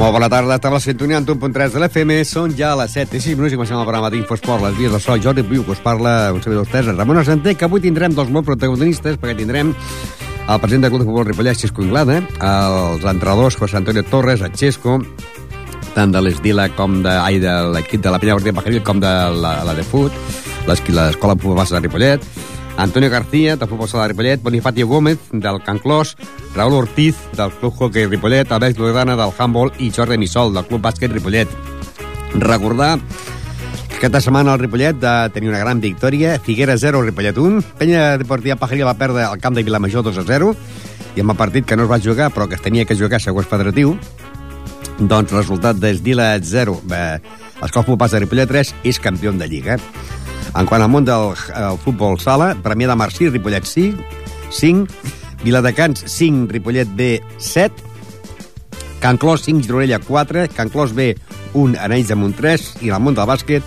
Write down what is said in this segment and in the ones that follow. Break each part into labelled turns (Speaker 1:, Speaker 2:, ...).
Speaker 1: Molt bona tarda, està a la sintonia en 1.3 de l'FM. Són ja les 7 i 6 minuts i comencem el programa d'Infosport, les vies del sol. Jordi Piu, que us parla un servidor d'Estesa, Ramon Argenter, que avui tindrem dos molt protagonistes, perquè tindrem el president del Club de Futbol Ripollet, Xisco Inglada, els entrenadors José Antonio Torres, el Xesco, tant de l'Esdila com de, ai, de l'equip de la Penya Guardia Pajaril com de la, la de Fut, l'escola de futbol base de Ripollet, Antonio García, del Futbol Sala de Ripollet, Bonifacio Gómez, del Can Clos, Raúl Ortiz, del Club Hockey Ripollet, Albert Loredana, del Handball, i Jordi Missol, del Club Bàsquet Ripollet. Recordar que aquesta setmana el Ripollet de tenir una gran victòria, Figuera 0, Ripollet 1, Penya Deportiva Pajaria va perdre al camp de Vilamajor 2 a 0, i amb el partit que no es va jugar, però que es tenia que jugar segons federatiu, doncs resultat del Dila 0, eh, l'Escola Futbol de Ripollet 3 és campió de Lliga. En quant al món del el futbol sala, Premià de Mar 6, Ripollet 5, 5, Viladecans 5, Ripollet B 7, Can Clos 5, Gironella 4, Can Clos B 1, Anells de Munt 3, i el món del bàsquet,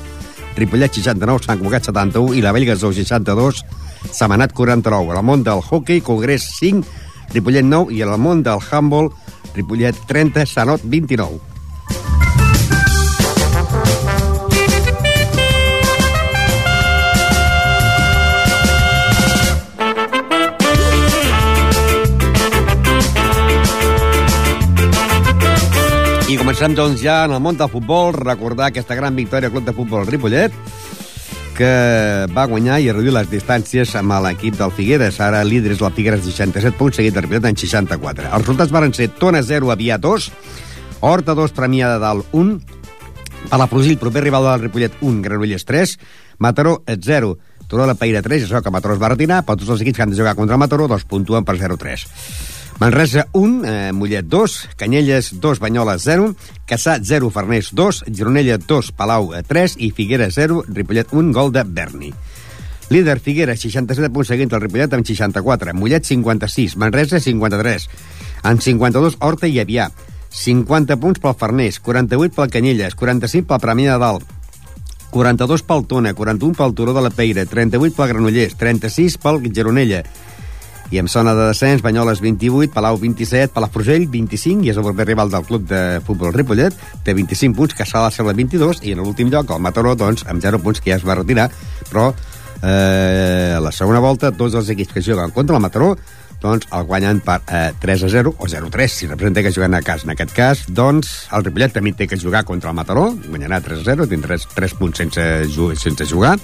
Speaker 1: Ripollet 69, Sant Cugat 71 i la Bellgasó 62, Semanat 49. Al món del hockey, Congrés 5, Ripollet 9 i al món del handball, Ripollet 30, Sanot 29. Comencem, doncs, ja en el món del futbol, recordar aquesta gran victòria al Club de Futbol Ripollet, que va guanyar i reduir les distàncies amb l'equip del Figueres. Ara líder és el Figueres 67 punts, seguit de Ripollet en 64. Els resultats van ser Tona 0, Avià 2, Horta 2, Premià de Dalt 1, Palafrugell, proper rival del Ripollet 1, Granollers 3, Mataró 0, Turó de Peira 3, això que Mataró es va retirar, però tots els equips que han de jugar contra Mataró doncs puntuen per 0-3. Manresa 1, eh, Mollet 2, Canyelles 2, Banyoles 0, Caçà 0, Farners 2, Gironella 2, Palau 3 i Figuera 0, Ripollet 1, gol de Berni. Líder Figuera, 67 punts seguint el Ripollet amb 64, Mollet 56, Manresa 53, en 52 Horta i Avià, 50 punts pel Farners, 48 pel Canyelles, 45 pel Premià de Dalt, 42 pel Tona, 41 pel Turó de la Peira, 38 pel Granollers, 36 pel Gironella, i en zona de descens, Banyoles 28, Palau 27, Palafrugell 25, i és el proper rival del club de futbol Ripollet, té 25 punts, que s'ha de ser la 22, i en l'últim lloc, el Mataró, doncs, amb 0 punts, que ja es va retirar, però eh, a la segona volta, tots els equips que juguen contra el Mataró, doncs el guanyen per eh, 3 a 0 o 0 a 3, si representa que juguen a casa. En aquest cas, doncs, el Ripollet també té que jugar contra el Mataró, guanyarà 3 a 0, tindrà 3, 3 punts sense, sense jugar,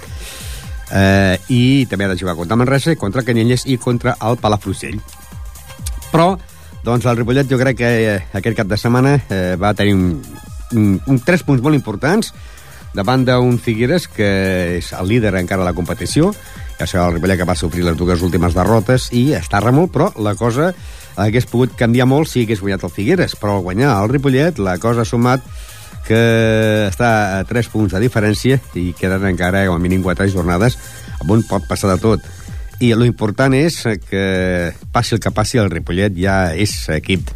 Speaker 1: eh, i també ha de jugar contra Manresa, contra Canyelles i contra el Palafrugell. Però, doncs, el Ripollet jo crec que eh, aquest cap de setmana eh, va tenir un, un, un, tres punts molt importants davant d'un Figueres que és el líder encara de la competició, ja sé el Ripollet que va sofrir les dues últimes derrotes i està remol, però la cosa hagués pogut canviar molt si hagués guanyat el Figueres, però al guanyar el Ripollet la cosa ha sumat que està a 3 punts de diferència i queden encara com a mínim 4 jornades on un pot passar de tot. I lo important és que passi el que passi, el Ripollet ja és equip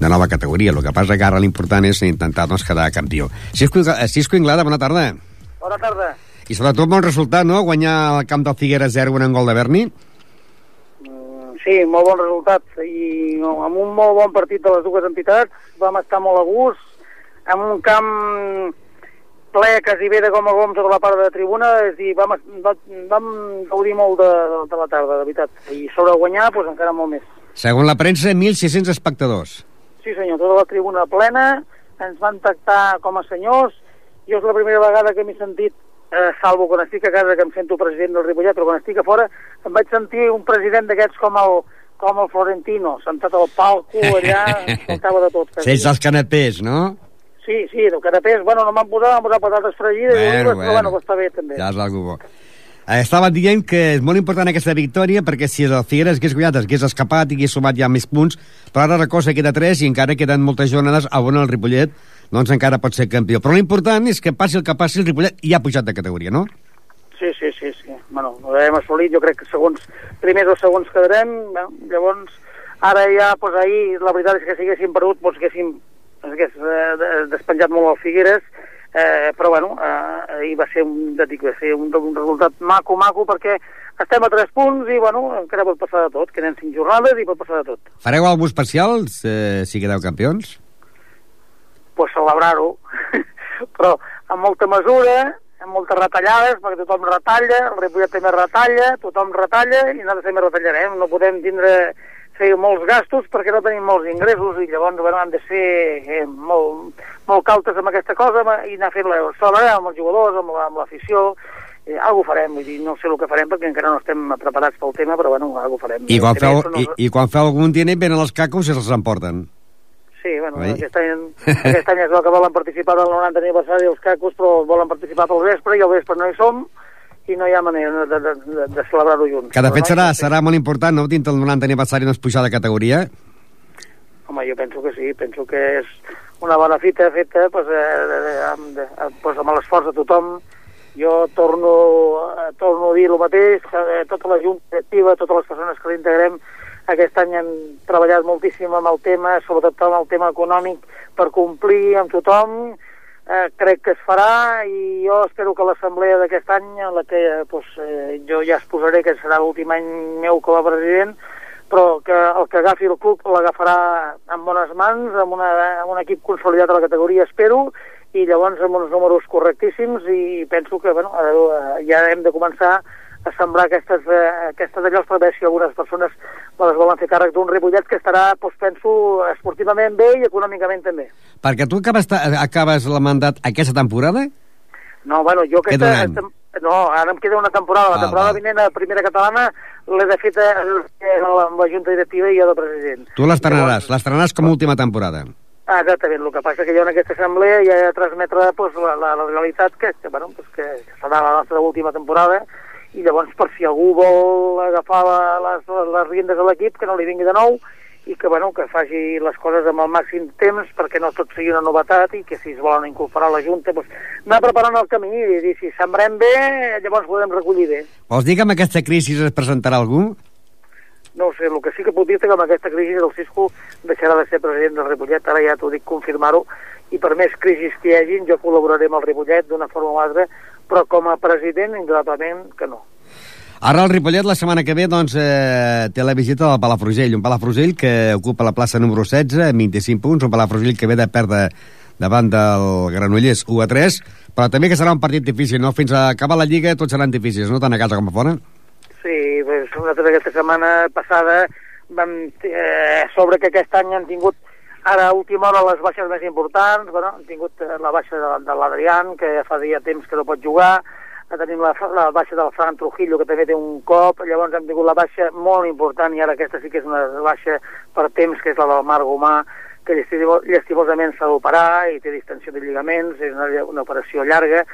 Speaker 1: de nova categoria. El que passa que ara l'important és intentar doncs, quedar campió. Cisco, Cisco Inglada, bona tarda.
Speaker 2: Bona tarda.
Speaker 1: I sobretot bon resultat, no?, guanyar al camp del Figueres 0 en gol de Berni.
Speaker 2: Mm, Sí, molt bon resultat. I amb un molt bon partit de les dues entitats vam estar molt a gust, amb un camp ple quasi bé de gom a gom tota la part de la tribuna, és dir, vam, vam, gaudir molt de, de la tarda, de veritat. I sobre guanyar, doncs encara molt més.
Speaker 1: Segons la premsa, 1.600 espectadors.
Speaker 2: Sí senyor, tota la tribuna plena, ens van tractar com a senyors, jo és la primera vegada que m'he sentit, eh, salvo quan estic a casa que em sento president del Ripollet, però quan estic a fora em vaig sentir un president d'aquests com el, com el Florentino, sentat al palco allà, faltava de tot.
Speaker 1: Ells els canapés, no?
Speaker 2: Sí, sí, el canapés, bueno, no m'han posat, m'han posat patates fregides,
Speaker 1: Bueno,
Speaker 2: bueno,
Speaker 1: bueno.
Speaker 2: però bueno, està bé també.
Speaker 1: Ja és algú bo. Eh, Estava dient que és molt important aquesta victòria perquè si el Figueres hagués guanyat, hagués escapat i hagués sumat ja més punts, però ara la cosa queda 3 i encara queden moltes jornades a on el Ripollet doncs encara pot ser campió. Però l'important és que passi el que passi, el Ripollet ja ha pujat de categoria, no?
Speaker 2: Sí, sí, sí, sí. Bueno, ho hem assolit, jo crec que segons, primers o segons quedarem, bueno, llavors, ara ja, doncs ahir, la veritat és que si haguéssim perdut, doncs haguéssim, hagués eh, de- despenjat molt el Figueres, eh, però bueno, eh, ahir va ser un, ja dic, va ser un, un resultat maco, maco, perquè estem a tres punts i, bueno, encara pot passar de tot, queden cinc jornades i pot passar de tot.
Speaker 1: Fareu alguna especial eh, si quedeu campions?
Speaker 2: pues, celebrar-ho, però amb molta mesura, amb moltes retallades, perquè tothom retalla, el Ripollet també retalla, tothom retalla i nosaltres també retallarem. No podem tindre fer molts gastos perquè no tenim molts ingressos i llavors bueno, han de ser eh, molt, molt cautes amb aquesta cosa i anar fent la sola amb els jugadors, amb l'afició, eh, algo farem, vull dir, no sé el que farem perquè encara no estem preparats pel tema, però bueno, algo farem.
Speaker 1: I quan, feu, no... i, i quan feu algun diner venen els cacos i se'ls emporten.
Speaker 2: Sí, bueno, Oi? aquest any, aquest any és que volen participar del 90 aniversari dels cacos, però volen participar pel vespre i al vespre no hi som, i no hi ha manera de, de, de, de celebrar-ho junts.
Speaker 1: Que de fet serà, serà molt important, no?, dintre del 90 aniversari no es pujar de categoria.
Speaker 2: Home, jo penso que sí, penso que és una bona fita feta pues, eh, amb, de, pues, amb l'esforç de tothom. Jo torno, eh, torno a dir el mateix, eh, tota la Junta Directiva, totes les persones que l'integrem, aquest any han treballat moltíssim amb el tema, sobretot amb el tema econòmic, per complir amb tothom, eh, crec que es farà i jo espero que l'assemblea d'aquest any, la que pues, eh, jo ja es posaré que serà l'últim any meu com a president, però que el que agafi el club l'agafarà en bones mans, amb, una, amb un equip consolidat a la categoria, espero, i llavors amb uns números correctíssims i penso que bueno, ja hem de començar a sembrar aquestes, eh, aquestes d'allò per veure si algunes persones les volen fer càrrec d'un Ripollet que estarà, doncs, penso, esportivament bé i econòmicament també.
Speaker 1: Perquè tu acabes, acabes la mandat aquesta temporada?
Speaker 2: No, bueno, jo aquesta... aquesta no, ara em queda una temporada. La ah, temporada va. vinent a Primera Catalana l'he de fet amb la Junta Directiva i jo de president.
Speaker 1: Tu l'estrenaràs, l'estrenaràs com a última temporada.
Speaker 2: Ah, exactament, el que passa que jo en aquesta assemblea ja he de transmetre pues, la, la, la realitat que, que, bueno, pues, que serà la nostra última temporada i llavors per si algú vol agafar la, les, les riendes de l'equip que no li vingui de nou i que, bueno, que faci les coses amb el màxim temps perquè no tot sigui una novetat i que si es volen incorporar a la Junta doncs, anar preparant el camí i dir si sembrem bé llavors podem recollir bé.
Speaker 1: Vols dir que amb aquesta crisi es presentarà algú?
Speaker 2: No sé, el que sí que puc dir que amb aquesta crisi del Cisco deixarà de ser president del Ripollet, ara ja t'ho dic confirmar-ho, i per més crisis que hi hagin jo col·laboraré amb el Ripollet d'una forma o altra però com a president, indudablement que no.
Speaker 1: Ara el Ripollet la setmana que ve doncs, eh, té la visita del Palafrugell, un Palafrugell que ocupa la plaça número 16 amb 25 punts, un Palafrugell que ve de perdre davant del Granollers 1 a 3, però també que serà un partit difícil, no? Fins a acabar la Lliga tots seran difícils, no? Tant a casa com a fora.
Speaker 2: Sí, pues, nosaltres aquesta setmana passada vam, eh, sobre que aquest any han tingut Ara, a última hora, les baixes més importants, bueno, hem tingut eh, la baixa de, de l'Adrián, que ja fa dia temps que no pot jugar, tenim la, la baixa del Fran Trujillo, que també té un cop, llavors hem tingut la baixa molt important, i ara aquesta sí que és una baixa per temps, que és la del Marc Gomà, que llestimosament s'ha d'operar i té distensió de lligaments, és una, una operació llarga,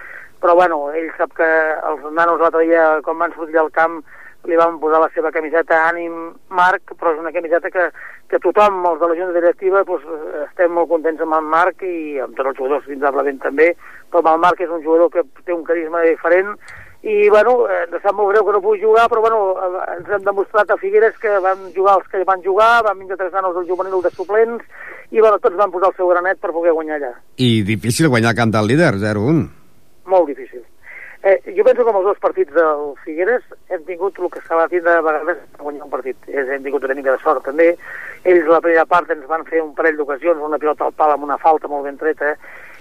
Speaker 2: però bueno, ell sap que els nanos l'altre dia, quan van sortir al camp, li vam posar la seva camiseta Ànim Marc, però és una camiseta que, que tothom, els de la Junta Directiva, doncs, estem molt contents amb el Marc i amb tots els jugadors, indudablement també, però el Marc és un jugador que té un carisma diferent i, bueno, eh, ens sap molt greu que no pugui jugar, però, bueno, eh, ens hem demostrat a Figueres que van jugar els que van jugar, van vindre tres nanos del juvenil de suplents i, bueno, tots van posar el seu granet per poder guanyar allà.
Speaker 1: I difícil guanyar el camp del líder, 0-1.
Speaker 2: Molt difícil. Eh, jo penso que amb els dos partits del Figueres hem tingut el que s'ha de tindre de vegades per guanyar un partit. És, hem tingut una mica de sort també. Ells la primera part ens van fer un parell d'ocasions, una pilota al pal amb una falta molt ben treta,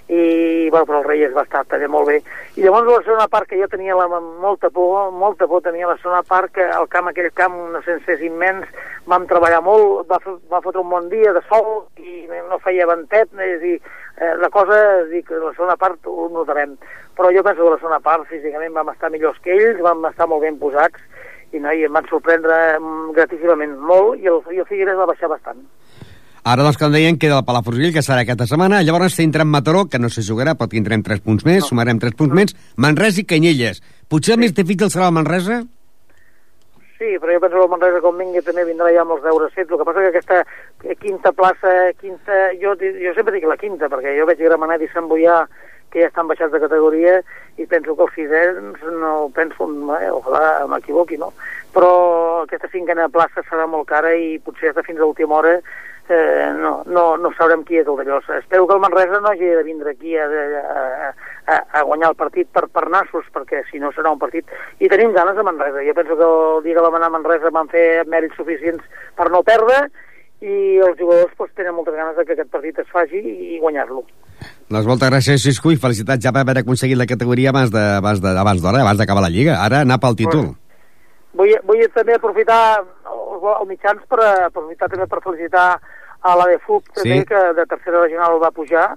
Speaker 2: i bueno, però el Reyes va estar també molt bé i llavors la segona part que jo tenia la, molta por molta por tenia la segona part que el camp, aquell camp, no sense immens vam treballar molt, va, va fotre un bon dia de sol i no feia ventet és a dir, eh, la cosa és dir, que la segona part ho notarem però jo penso que la segona part físicament vam estar millors que ells, vam estar molt ben posats i, no, i em van sorprendre mm, gratíssimament molt i el, i el Figueres va baixar bastant
Speaker 1: Ara, doncs, com deien, queda el Palafrugell, que serà aquesta setmana. Llavors tindrem Mataró, que no se jugarà, però tindrem 3 punts més, no. sumarem 3 punts no. més. Manresa i Canyelles. Potser el sí. més difícil serà el Manresa?
Speaker 2: Sí, però jo penso que el Manresa, com vingui, també vindrà ja amb els deures fets. El que passa que aquesta quinta plaça, quinta... Jo, jo sempre dic la quinta, perquè jo veig Gramenet i Sant Boià que ja estan baixats de categoria i penso que els sisens no penso, eh, ojalà m'equivoqui, no? Però aquesta cinquena plaça serà molt cara i potser fins a l'última hora eh, no, no, no sabrem qui és el d'allò. Espero que el Manresa no hagi de vindre aquí a, a, a, a guanyar el partit per, per nassos, perquè si no serà un partit... I tenim ganes de Manresa. Jo penso que el dia que vam anar a Manresa van fer mèrits suficients per no perdre i els jugadors pues, tenen moltes ganes de que aquest partit es faci i guanyar-lo.
Speaker 1: Doncs moltes gràcies, Xisco, i felicitats ja per haver aconseguit la categoria abans d'hora, abans, d'hora, abans d'acabar la Lliga. Ara anar pel títol.
Speaker 2: Vull, vull també aprofitar els, els mitjans per aprofitar també per felicitar a la de FUP, també,
Speaker 1: Sí.
Speaker 2: que de tercera regional va pujar,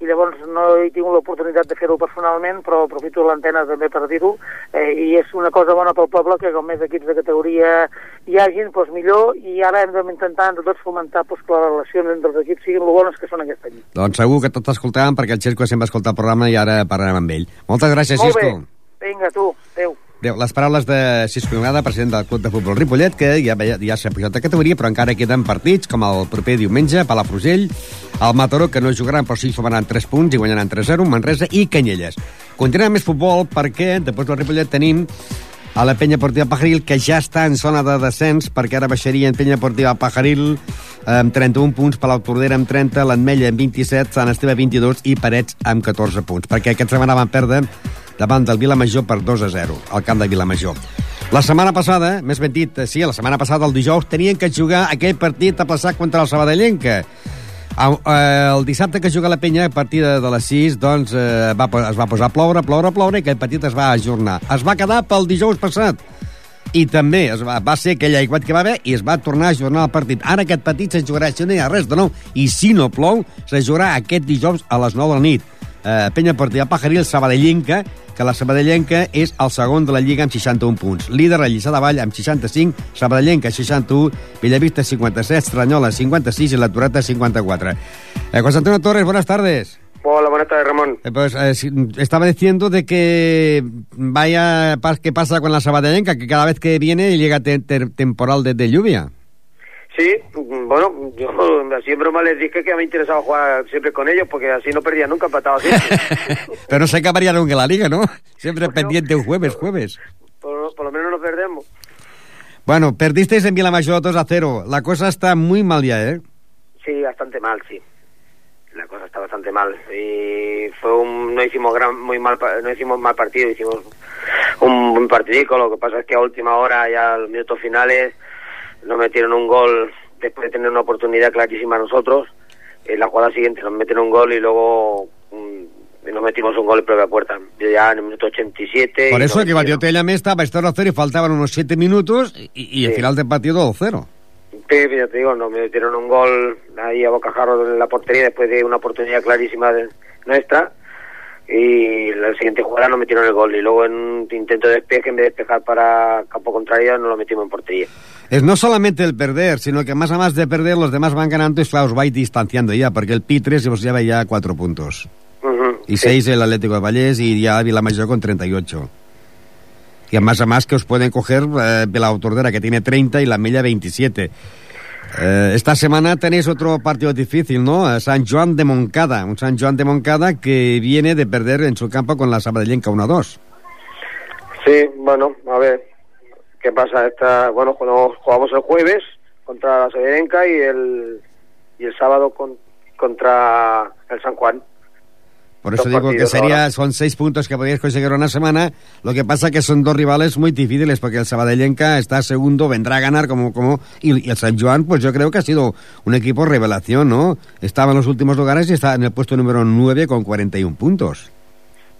Speaker 2: i llavors no he tingut l'oportunitat de fer-ho personalment, però aprofito l'antena també per dir-ho, eh, i és una cosa bona pel poble que com més equips de categoria hi hagin, doncs millor, i ara hem d'intentar entre tots fomentar doncs, que les relacions entre els equips siguin lo bones que són aquest any.
Speaker 1: Doncs segur que tot escoltàvem, perquè el Xisco sempre escolta el programa i ara parlarem amb ell. Moltes gràcies,
Speaker 2: Molt bé,
Speaker 1: Xisco.
Speaker 2: vinga tu, adéu.
Speaker 1: Les paraules de Xisco Nogada, president del Club de Futbol Ripollet, que ja, ja, s'ha pujat de categoria, però encara queden partits, com el proper diumenge, Palafrugell, el Mataró, que no jugaran, però sí sumaran 3 punts i guanyaran 3-0, Manresa i Canyelles. Continuem més futbol perquè, després del Ripollet, tenim a la penya Portiva Pajaril, que ja està en zona de descens, perquè ara baixaria en penya Portiva Pajaril amb 31 punts, Palau Tordera amb 30, l'Enmella amb 27, Sant Esteve 22 i Parets amb 14 punts, perquè aquesta setmana van perdre davant del Vilamajor per 2 a 0, al camp de Vilamajor. La setmana passada, més ben dit, eh, sí, la setmana passada, el dijous, tenien que jugar aquell partit aplaçat contra el Sabadellenca. El, eh, el dissabte que juga la penya, a partir de, les 6, doncs, eh, va, es va posar a ploure, ploure, ploure, i aquell partit es va ajornar. Es va quedar pel dijous passat. I també es va, va ser aquell aiguat que va haver i es va tornar a ajornar el partit. Ara aquest partit se jugarà, si no hi ha res de nou, i si no plou, se jugarà aquest dijous a les 9 de la nit. Eh, penya Portiva Pajaril, Sabadellenca, que la Sabadellenca és el segon de la Lliga amb 61 punts. Líder a Lliçà de Vall amb 65, Sabadellenca 61, Bellavista 57, Estranyola 56 i la Toreta 54. Eh, José Antonio Torres, buenas tardes.
Speaker 3: Hola, buenas tardes, Ramón.
Speaker 1: Eh, Pues eh, estaba diciendo de que vaya pas- qué pasa con la Sabadellenca, que cada vez que viene llega te- te- temporal de, de lluvia.
Speaker 3: Sí, bueno, yo así en broma les dije que me interesaba jugar siempre con ellos porque así no perdía nunca, empataba siempre.
Speaker 1: Pero no se acabaría nunca la liga, ¿no? Siempre
Speaker 3: Pues
Speaker 1: pendiente un jueves, jueves.
Speaker 3: por, por lo menos no perdemos.
Speaker 1: Bueno, perdisteis en Vilamayor 2 a 0. La cosa está muy mal ya, ¿eh?
Speaker 3: Sí, bastante mal, sí. La cosa está bastante mal. Y fue un, no hicimos gran, muy mal, no hicimos mal partido, hicimos un buen partidico. Lo que pasa es que a última hora, ya a los minutos finales, nos metieron un gol después de tener una oportunidad clarísima nosotros. En la jugada siguiente nos meten un gol y luego mm, nos metimos un gol en propia puerta. Ya en el minuto 87.
Speaker 1: Por eso que batió
Speaker 3: metieron-
Speaker 1: Tella Mesta, va a estar a 0 y faltaban unos 7 minutos y, y el
Speaker 3: Sí.
Speaker 1: final del partido 2-0.
Speaker 3: Sí, ya te digo, nos metieron un gol ahí a bocajarro en la portería después de una oportunidad clarísima de nuestra y la siguiente jugada nos metieron el gol y luego en un intento de despeje en vez de despejar para campo contrario nos lo metimos en portería.
Speaker 1: Es no solamente el perder, sino que más a más de perder los demás van ganando y claro, os vais distanciando ya, porque el Pi 3 os lleva ya 4 puntos. Y. 6 el Atlético de Vallés y ya Vilamayor con 38. Y a más a más que os pueden coger eh, la Tordera que tiene 30 y la Mella 27. Eh, esta semana tenéis otro partido difícil, ¿no? Eh, San Joan de Moncada. Un San Joan de Moncada que viene de perder en su campo con la Sabadellenca 1-2.
Speaker 3: Sí, bueno, a ver qué pasa. Esta, bueno, jugamos, jugamos el jueves contra la Severenca y el, y el sábado con, contra el San Juan.
Speaker 1: Por eso digo que sería,
Speaker 3: ahora.
Speaker 1: son seis puntos que podríais conseguir una semana. Lo que pasa que son dos rivales muy difíciles porque el Sabadellenca está segundo, vendrá a ganar como, como, y, y el San Joan, pues yo creo que ha sido un equipo revelación, ¿no? Estaba en los últimos lugares y está en el puesto número 9 con 41 puntos.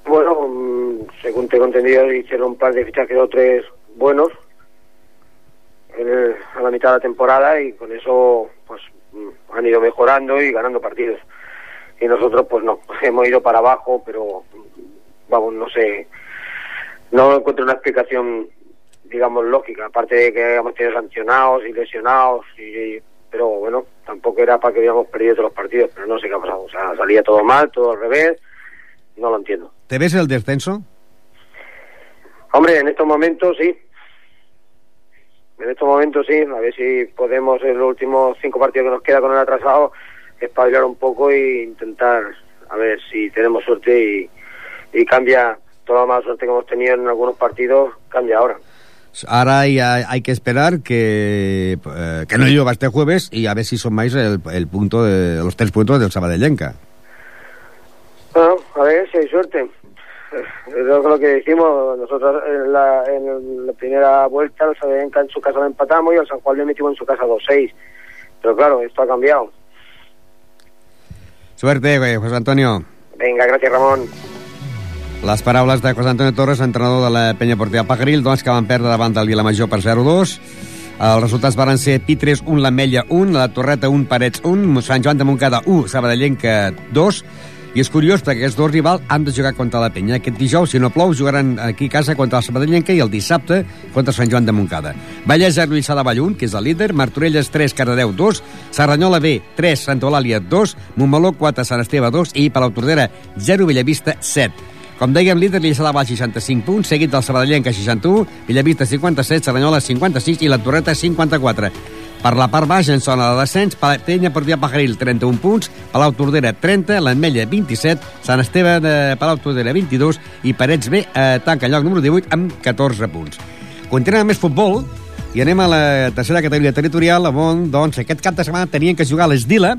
Speaker 3: Bueno, mm, según tengo entendido, hicieron un par de fichajes o tres buenos en el- a la mitad de la temporada y con eso pues mm, han ido mejorando y ganando partidos. Y nosotros pues no, hemos ido para abajo, pero mm, vamos, no sé, no encuentro una explicación, digamos, lógica, aparte de que hemos tenido sancionados y lesionados, y, pero bueno, tampoco era para que hubiéramos perdido todos los partidos, pero no sé qué ha pasado, o sea, salía todo mal, todo al revés, no lo entiendo.
Speaker 1: ¿Te ves el descenso?
Speaker 3: Hombre, en estos momentos sí. En estos momentos sí. A ver si podemos en los últimos cinco partidos que nos queda con el atrasado espabilar un poco e intentar a ver si tenemos suerte y, y cambia toda la mala suerte que hemos tenido en algunos partidos, cambia ahora.
Speaker 1: Ahora hay, hay que esperar que, eh, que no llueva este jueves y a ver si sumáis el, el punto de, los tres puntos del Sabadellenca.
Speaker 3: Bueno, a ver si hay suerte. Es lo que decimos, nosotros en la, en la primera vuelta, el Sabenca en su casa lo empatamos y al San Juan le metimos en su casa 2-6. Pero claro, esto ha cambiado.
Speaker 1: Suerte, eh, José Antonio.
Speaker 4: Venga, gracias, Ramón.
Speaker 1: Les paraules de José Antonio Torres, entrenador de la penya portiva Pajaril, doncs que van perdre davant del Vilamajor per 0-2. Els resultats van ser Pitres 1, l'Ametlla 1, la Torreta 1, Parets 1, Sant Joan de Montcada 1, Sabadellenca 2, i és curiós perquè aquests dos rivals han de jugar contra la penya. Aquest dijous, si no plou, jugaran aquí a casa contra el Sabadellenca i el dissabte contra Sant Joan de Montcada. Vallès 0, Lluïssà de Vall 1, que és el líder, Martorelles 3, Cardedeu 2, Serranyola B 3, Santa Eulàlia 2, Montmeló 4, Sant Esteve 2 i Palau Tordera 0, Bellavista 7. Com dèiem, líder Lliçà de Vall 65 punts, seguit del Sabadellenca 61, Villavista 57, Serranyola 56 i la Torreta 54. Per la part baixa, en zona de descens, per Via Pajaril 31 punts, Palau Tordera 30, l'Ametlla 27, Sant Esteve de Palau Tordera 22 i Parets B eh, tanca lloc número 18 amb 14 punts. Continuem amb més futbol i anem a la tercera categoria territorial on doncs, aquest cap de setmana tenien que jugar l'Esdila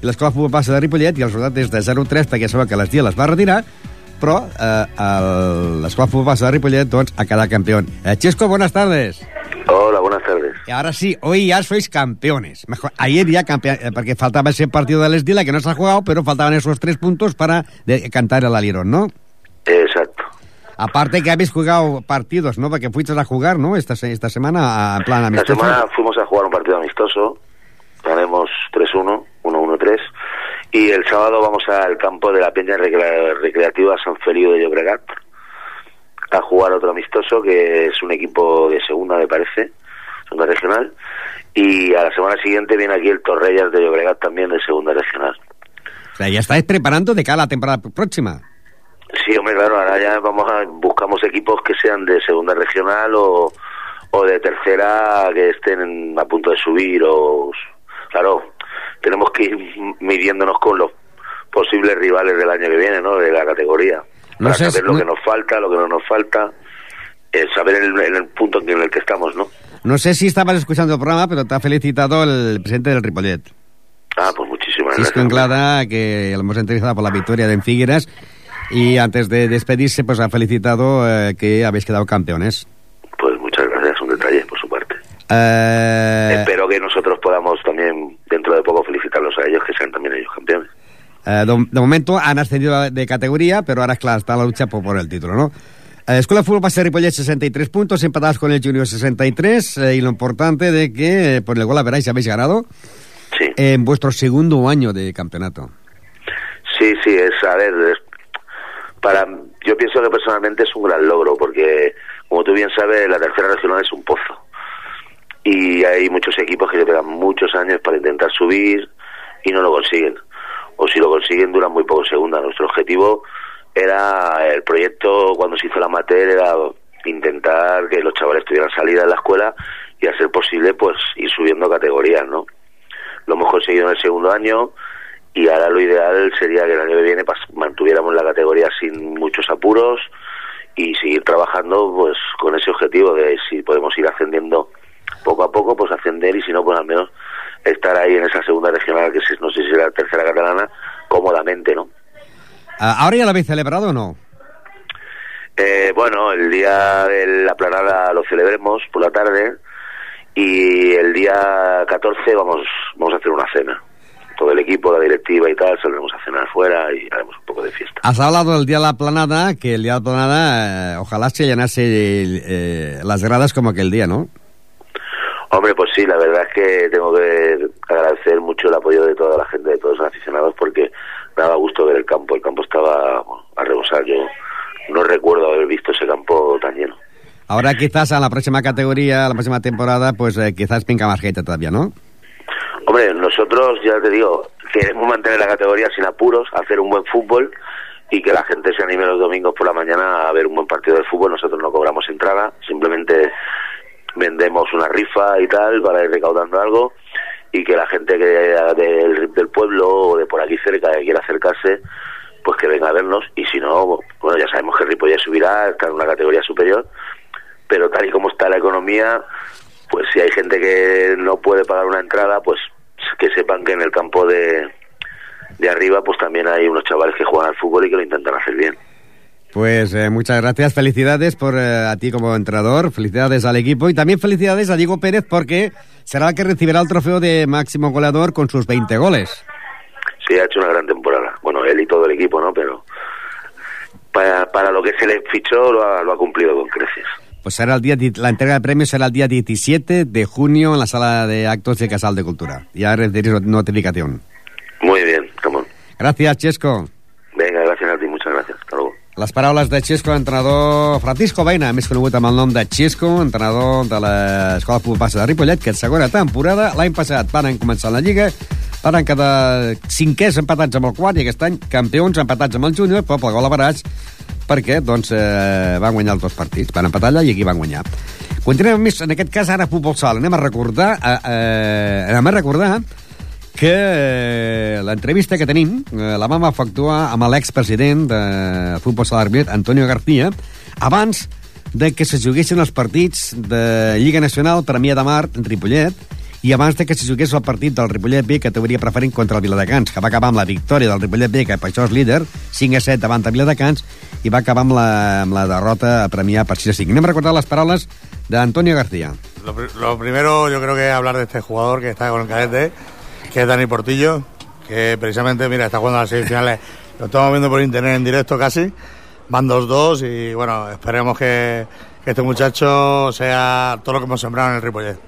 Speaker 1: i l'escola futbol passa de Ripollet i el resultat és de 0-3 perquè sabeu que l'Esdila es va retirar però eh, l'escola futbol passa de Ripollet doncs, ha quedat campeón. Eh, Chesco, buenas tardes.
Speaker 5: Hola, buenas tardes.
Speaker 1: Y ahora sí, hoy ya sois campeones. Mejor, ayer ya campeón, eh, porque faltaba ese partido del Esdila que no se ha jugado, pero faltaban esos tres puntos para de, cantar el alirón, ¿no?
Speaker 5: Exacto.
Speaker 1: Aparte que habéis jugado partidos, ¿no? Porque fuiste a jugar, ¿no? Esta, esta semana en plan amistoso.
Speaker 5: Esta semana fuimos a jugar un partido amistoso. Ganemos 3-1, 1-1-3. Y el sábado vamos al campo de la Peña Recreativa San Feliu de Llobregat a jugar otro amistoso que es un equipo de segunda, me parece, segunda regional. Y a la semana siguiente viene aquí el Torrellas de Llobregat también de segunda regional.
Speaker 1: O sea, ya estáis preparando de cara a la temporada próxima.
Speaker 5: Sí, hombre, claro, ahora ya vamos a, buscamos equipos que sean de segunda regional o, o de tercera que estén a punto de subir o claro, tenemos que ir midiéndonos con los posibles rivales del año que viene, ¿no? De la categoría. para saber lo que nos falta, lo que no nos falta, eh, saber el, el, punto en el que estamos, ¿no?
Speaker 1: No sé si estabas escuchando el programa, pero te ha felicitado el presidente del Ripollet.
Speaker 5: Ah, pues muchísimas
Speaker 1: Cisco
Speaker 5: gracias.
Speaker 1: Anglada, que lo hemos entrevistado por la victoria de Figueras, y antes de despedirse, pues ha felicitado eh, que habéis quedado campeones.
Speaker 5: Pues muchas gracias, un detalle por su parte.
Speaker 1: Eh...
Speaker 5: Espero que nosotros podamos también, dentro de poco, felicitarlos a ellos, que sean también ellos campeones.
Speaker 1: Eh, de, de, momento han ascendido de categoría, pero ahora, claro, está la lucha por, por el título, ¿no? Escuela de Fútbol Pase Ripollet 63 puntos, empatados con el Junior 63, eh, y lo importante de que eh, por el gol a veráis habéis ganado
Speaker 5: sí.
Speaker 1: en vuestro segundo año de campeonato.
Speaker 5: Sí, sí, es, a ver, es, para, yo pienso que personalmente es un gran logro, porque como tú bien sabes, la tercera regional es un pozo. Y hay muchos equipos que se pegan muchos años para intentar subir y no lo consiguen. O si lo consiguen duran muy poco segunda. Nuestro objetivo era, el proyecto cuando se hizo la amateur era intentar que los chavales tuvieran salida de la escuela y a ser posible pues ir subiendo categorías, ¿no? Lo hemos conseguido en el segundo año y ahora lo ideal sería que el año que viene mantuviéramos la categoría sin muchos apuros y seguir trabajando pues con ese objetivo de si podemos ir ascendiendo poco a poco pues ascender y si no pues al menos estar ahí en esa segunda regional que no sé si será la tercera catalana cómodamente no
Speaker 1: ahora ya la habéis celebrado o no
Speaker 5: eh, bueno el día de la planada lo celebremos por la tarde y el día 14 vamos vamos a hacer una cena todo el equipo, la directiva y tal, saldremos a cenar afuera y haremos un poco de fiesta.
Speaker 1: Has hablado del Día de la Planada, que el Día de la Planada, eh, ojalá se llenase eh, las gradas como aquel día, ¿no?
Speaker 5: Hombre, pues sí, la verdad es que tengo que agradecer mucho el apoyo de toda la gente, de todos los aficionados, porque daba gusto ver el campo. El campo estaba bueno, a rebosar. Yo no recuerdo haber visto ese campo tan lleno.
Speaker 1: Ahora quizás a la próxima categoría, a la próxima temporada, pues eh, quizás pinca más gente todavía, ¿no?
Speaker 5: Hombre, nosotros, ya te digo, queremos mantener la categoría sin apuros, hacer un buen fútbol y que la gente se anime los domingos por la mañana a ver un buen partido de fútbol. Nosotros no cobramos entrada, simplemente vendemos una rifa y tal para ir recaudando algo y que la gente que del, del pueblo o de por aquí cerca que quiera acercarse pues que venga a vernos y si no, bueno, ya sabemos que Ripollet subirá, está en una categoría superior, pero tal y como está la economía, pues si hay gente que no puede pagar una entrada, pues que sepan que en el campo de, de arriba pues también hay unos chavales que juegan al fútbol y que lo intentan hacer bien.
Speaker 1: Pues eh, muchas gracias, felicidades por eh, a ti como entrenador, felicidades al equipo y también felicidades a Diego Pérez porque será el que recibirá el trofeo de máximo goleador con sus 20 goles.
Speaker 5: Sí, ha hecho una gran temporada. Bueno, él y todo el equipo, ¿no? Pero para lo que se le fichó lo ha, lo ha cumplido con creces.
Speaker 1: Pues será el día, la entrega de premios será el día 17 de junio en la sala de actos de Casal de Cultura. Ya recibiréis notificación.
Speaker 5: Muy bien, Ramon.
Speaker 1: Gràcies, Xesco. Les paraules de Xesco, entrenador Francisco Baina, més conegut amb el nom de Xesco, entrenador de l'Escola de Futbol Passa de Ripollet, que en segona temporada, l'any passat van començar la Lliga, van quedar cinquers empatats amb el quart i aquest any campions empatats amb el júnior, però pel gol a barats, perquè doncs, eh, van guanyar els dos partits. Van empatar allà i aquí van guanyar. Continuem més, en aquest cas, ara futbol sala. Anem a recordar, eh, eh, anem a recordar que eh, l'entrevista que tenim eh, la vam efectuar amb l'expresident de Futbol Sala Ripollet, Antonio García, abans de que se juguessin els partits de Lliga Nacional Premià de Mar Ripollet i abans de que se jugués el partit del Ripollet B categoria preferent contra el Viladecans, que va acabar amb la victòria del Ripollet B, que per això és líder, 5 a 7 davant de Viladecans, i va acabar amb la, amb la derrota a Premià per 6 a 5. Anem a recordar les paraules d'Antonio García.
Speaker 6: Lo, lo primero yo creo que hablar de este jugador que está con el cadete, que es Dani Portillo, que precisamente, mira, está jugando a las semifinales, lo estamos viendo por internet en directo casi, van 2-2 y bueno, esperemos que, que este muchacho sea todo lo que hemos sembrado en el Ripollet.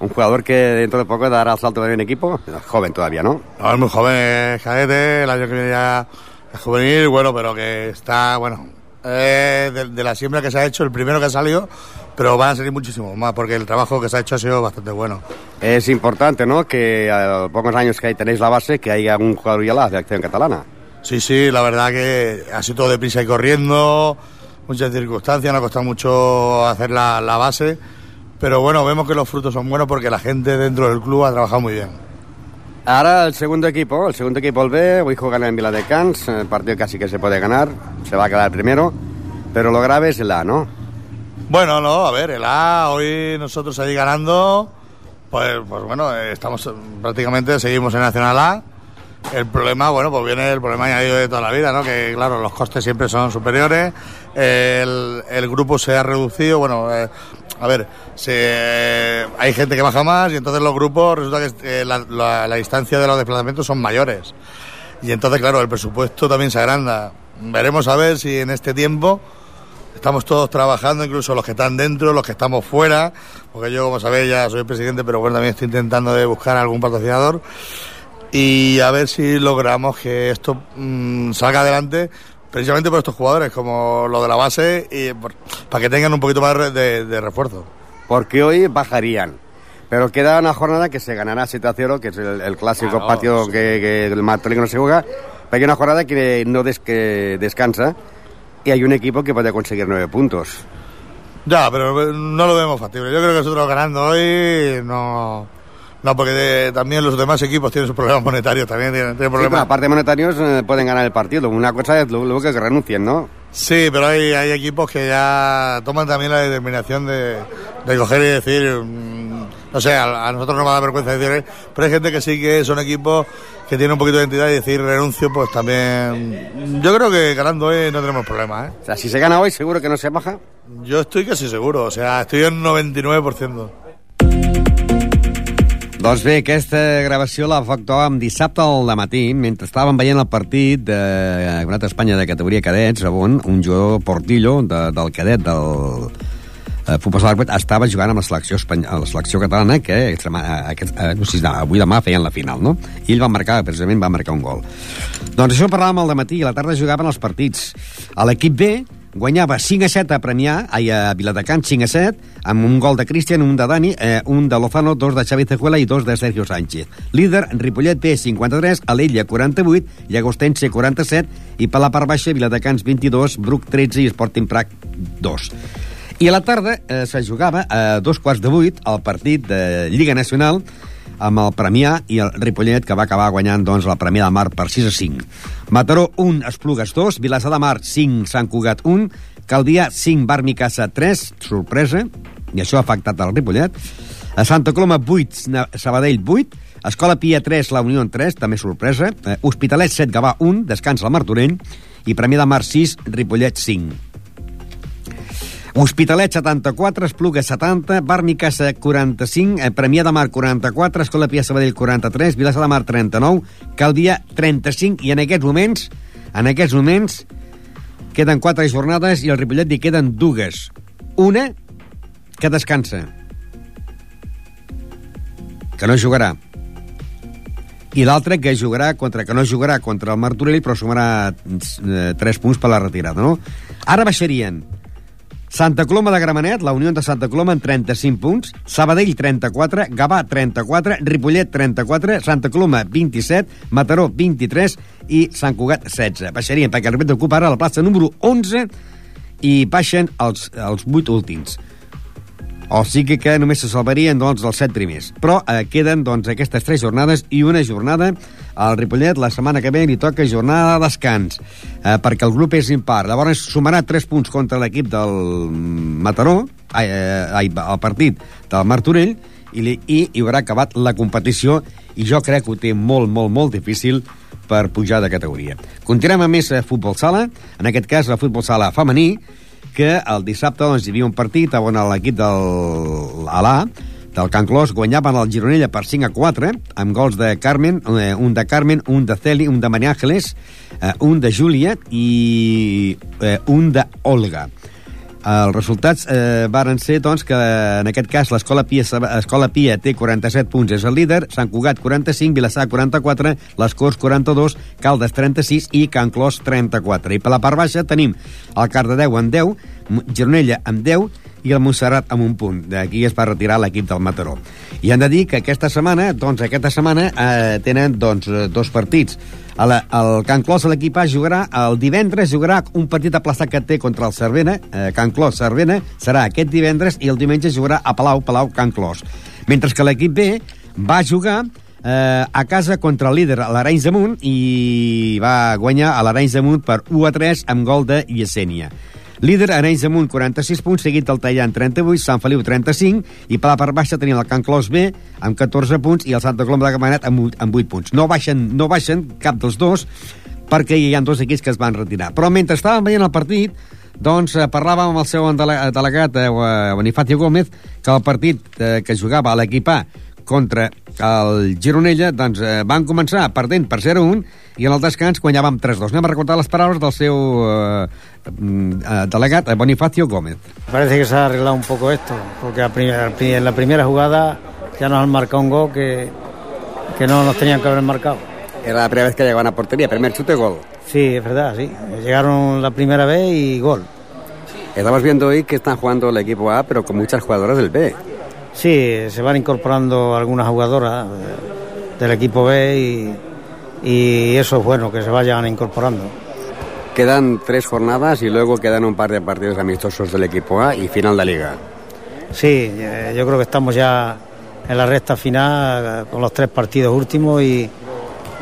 Speaker 1: Un jugador que dentro de poco dará salto de un equipo, joven todavía, ¿no?
Speaker 6: No, es muy joven, es cadete, el año que viene ya es juvenil, bueno, pero que está, bueno, eh, de, de la siembra que se ha hecho, el primero que ha salido, pero van a salir muchísimos más, porque el trabajo que se ha hecho ha sido bastante bueno.
Speaker 1: Es importante, ¿no?, que a los pocos años que ahí tenéis la base, que haya un jugador ya la de acción catalana.
Speaker 6: Sí, sí, la verdad que ha sido todo deprisa y corriendo, muchas circunstancias, nos ha costado mucho hacer la, la base, pero bueno, vemos que los frutos son buenos porque la gente dentro del club ha trabajado muy bien.
Speaker 1: Ahora el segundo equipo, el segundo equipo el B, hoy juegan en Viladecans, el partido casi que se puede ganar, se va a quedar primero, pero lo grave es el A, ¿no?
Speaker 6: Bueno, no, a ver, el A, hoy nosotros ahí ganando, pues, pues bueno, eh, estamos eh, prácticamente, seguimos en Nacional A. El problema, bueno, pues viene el problema añadido de toda la vida, ¿no? Que claro, los costes siempre son superiores, el, el grupo se ha reducido, bueno, eh, a ver, hay gente que baja más y entonces los grupos resulta que eh, la distancia de los desplazamientos son mayores. Y entonces, claro, el presupuesto también se agranda. Veremos a ver si en este tiempo Estamos todos trabajando, incluso los que están dentro, los que estamos fuera, porque yo, como sabéis, ya soy presidente, pero bueno, también estoy intentando de buscar algún patrocinador y a ver si logramos que esto mm, salga adelante, precisamente por estos jugadores, como lo de la base, y por- para que tengan un poquito más de, de refuerzo.
Speaker 1: Porque hoy bajarían. Pero queda una jornada que se ganará 7 a 0, que es el, el clásico
Speaker 6: Claro,
Speaker 1: patio
Speaker 6: sí.
Speaker 1: que, que el Martolín no se juega. Pero hay una jornada que no des- que descansa y hay un equipo que puede conseguir 9 puntos.
Speaker 6: Ya, pero no lo vemos factible. Yo creo que nosotros ganando hoy no... No, porque de- también los demás equipos tienen sus problemas monetarios, también tienen, tienen
Speaker 1: Sí, pero
Speaker 6: problemas.
Speaker 1: aparte de monetarios eh, pueden ganar el partido. Una cosa es luego que renuncien, ¿no?
Speaker 6: Sí, pero hay, hay equipos que ya toman también la determinación de, de coger y decir, mm, no sé, a, a nosotros no me da vergüenza decir, eh, pero hay gente que sí que son equipos que tienen un poquito de identidad y decir renuncio, pues también. Yo creo que ganando hoy no tenemos problemas, ¿eh?
Speaker 1: O sea, si se gana hoy, seguro que no se baja.
Speaker 6: Yo estoy casi seguro, o sea, estoy en 99%.
Speaker 1: Doncs bé, aquesta gravació la efectuàvem dissabte al matí, mentre estàvem veient el partit de Campionat d'Espanya de categoria cadets, on un jugador Portillo, de, del cadet del eh, Futbol Sala estava jugant amb la selecció, espany... la selecció catalana, que eh, aquest, eh, no sé si avui demà feien la final, no? I ell va marcar, precisament va marcar un gol. Doncs això parlàvem al matí, i a la tarda jugaven els partits. A l'equip B guanyava 5 a 7 a Premià, ai, a Viladecans 5 a 7, amb un gol de Cristian, un de Dani, eh, un de Lozano, dos de Xavi Cejuela i dos de Sergio Sánchez. Líder, Ripollet B 53, Alella 48, Llagostense 47 i per la part baixa Viladecans 22, Bruc 13 i Sporting Prac 2. I a la tarda eh, se jugava a dos quarts de vuit el partit de Lliga Nacional amb el Premià i el Ripollet, que va acabar guanyant doncs, la Premià de Mar per 6 a 5. Mataró 1, Esplugues 2, Vilassar de Mar 5, Sant Cugat 1, Caldià 5, Bar Micasa 3, sorpresa, i això ha afectat el Ripollet. A Santa Coloma 8, Na- Sabadell 8, Escola Pia 3, La Unió 3, també sorpresa. Eh, Hospitalet 7, Gavà 1, descansa el Martorell. I Premià de Mar 6, Ripollet 5. Hospitalet 74, Espluga 70, Barnicassa 45, eh, Premià de Mar 44, Escola Pia Sabadell 43, Vilassar de Mar 39, Caldia 35 i en aquests moments, en aquests moments Queden quatre jornades i al Ripollet li queden dues. Una que descansa, que no jugarà. I l'altra que jugarà contra que no jugarà contra el Martorell, però sumarà eh, 3 punts per la retirada, no? Ara baixarien Santa Coloma de Gramenet, la Unió de Santa Coloma en 35 punts, Sabadell 34, Gavà 34, Ripollet 34, Santa Coloma 27, Mataró 23 i Sant Cugat 16. Baixarien perquè el Ripollet ocupa ara la plaça número 11 i baixen els, els 8 últims. O sigui que només se salvarien doncs, els set primers. Però eh, queden doncs, aquestes tres jornades i una jornada al Ripollet. La setmana que ve li toca jornada de descans, eh, perquè el grup és impar. Llavors sumarà tres punts contra l'equip del Mataró, ai, eh, ai, el partit del Martorell, i, li, i hi haurà acabat la competició i jo crec que ho té molt, molt, molt difícil per pujar de categoria. Continuem amb més eh, futbol sala, en aquest cas el futbol sala femení, que el dissabte doncs, hi havia un partit on l'equip del Alà, del Can Clos, guanyaven el Gironella per 5 a 4, amb gols de Carmen, eh, un de Carmen, un de Celi, un de Maria Ángeles, eh, un de Júlia i eh, un de Olga. Els resultats eh, varen ser doncs, que en aquest cas l'Escola Pia, Escola Pia té 47 punts, és el líder, Sant Cugat 45, Vilassar 44, les Corts 42, Caldes 36 i Can Clos 34. I per la part baixa tenim el Cardedeu amb 10, Gironella amb 10 i el Montserrat amb un punt. D'aquí es va retirar l'equip del Mataró. I han de dir que aquesta setmana, doncs aquesta setmana, eh, tenen doncs, dos partits a la, el Can Clos, l'equipatge jugarà el divendres, jugarà un partit aplaçat que té contra el Cervena, eh, Can Clos, Cervena, serà aquest divendres i el diumenge jugarà a Palau, Palau, Can Clos. Mentre que l'equip B va jugar eh, a casa contra el líder, l'Arenys de Munt, i va guanyar a l'Arenys de Munt per 1 a 3 amb gol de Yesenia. Líder, Arenys Amunt, 46 punts, seguit el Tallant, 38, Sant Feliu, 35, i per la part baixa tenim el Can Clos B, amb 14 punts, i el Santa Coloma de Gamanet amb, amb 8 punts. No baixen, no baixen cap dels dos, perquè hi ha dos equips que es van retirar. Però mentre estàvem veient el partit, doncs eh, parlàvem amb el seu delegat, eh, Bonifacio Gómez, que el partit eh, que jugava a l'equip A contra el Gironella, doncs eh, van començar perdent per 0-1 i en el descans guanyàvem 3-2. Anem a recordar les paraules del seu eh, eh, delegat, Bonifacio Gómez.
Speaker 7: Parece que se ha arreglado un poco esto, porque en la primera jugada ya nos han marcado un gol que, que no nos tenían que haber marcado.
Speaker 1: Era la primera vez que llegaban a portería, primer chute, gol.
Speaker 7: Sí, es verdad, sí. Llegaron la primera vez y gol.
Speaker 1: Estamos viendo hoy que están jugando el equipo A, pero con muchas jugadoras del B.
Speaker 7: Sí, se van incorporando algunas jugadoras del equipo B y, y eso es bueno, que se vayan incorporando.
Speaker 1: Quedan tres jornadas y luego quedan un par de partidos amistosos del equipo A y final de liga.
Speaker 7: Sí, eh, yo creo que estamos ya en la recta final con los tres partidos últimos y,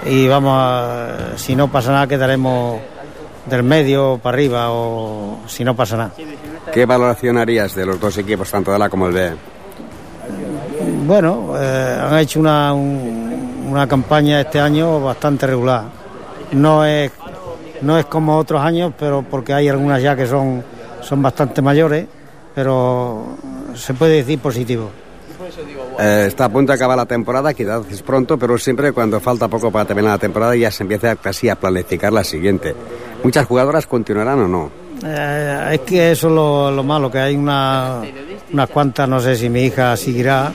Speaker 7: y vamos a, si no pasa nada quedaremos del medio para arriba o si no pasa nada.
Speaker 1: ¿Qué valoración harías de los dos equipos, tanto de la como el B?
Speaker 7: Bueno, eh, han hecho una, un, una campaña este año bastante regular. No es, no es como otros años, pero porque hay algunas ya que son, son bastante mayores, pero se puede decir positivo.
Speaker 1: Eh, está a punto de acabar la temporada, quizás es pronto, pero siempre cuando falta poco para terminar la temporada ya se empieza casi a planificar la siguiente. ¿Muchas jugadoras continuarán o no?
Speaker 7: Eh, es que eso es lo, lo malo, que hay una, unas cuantas, no sé si mi hija seguirá,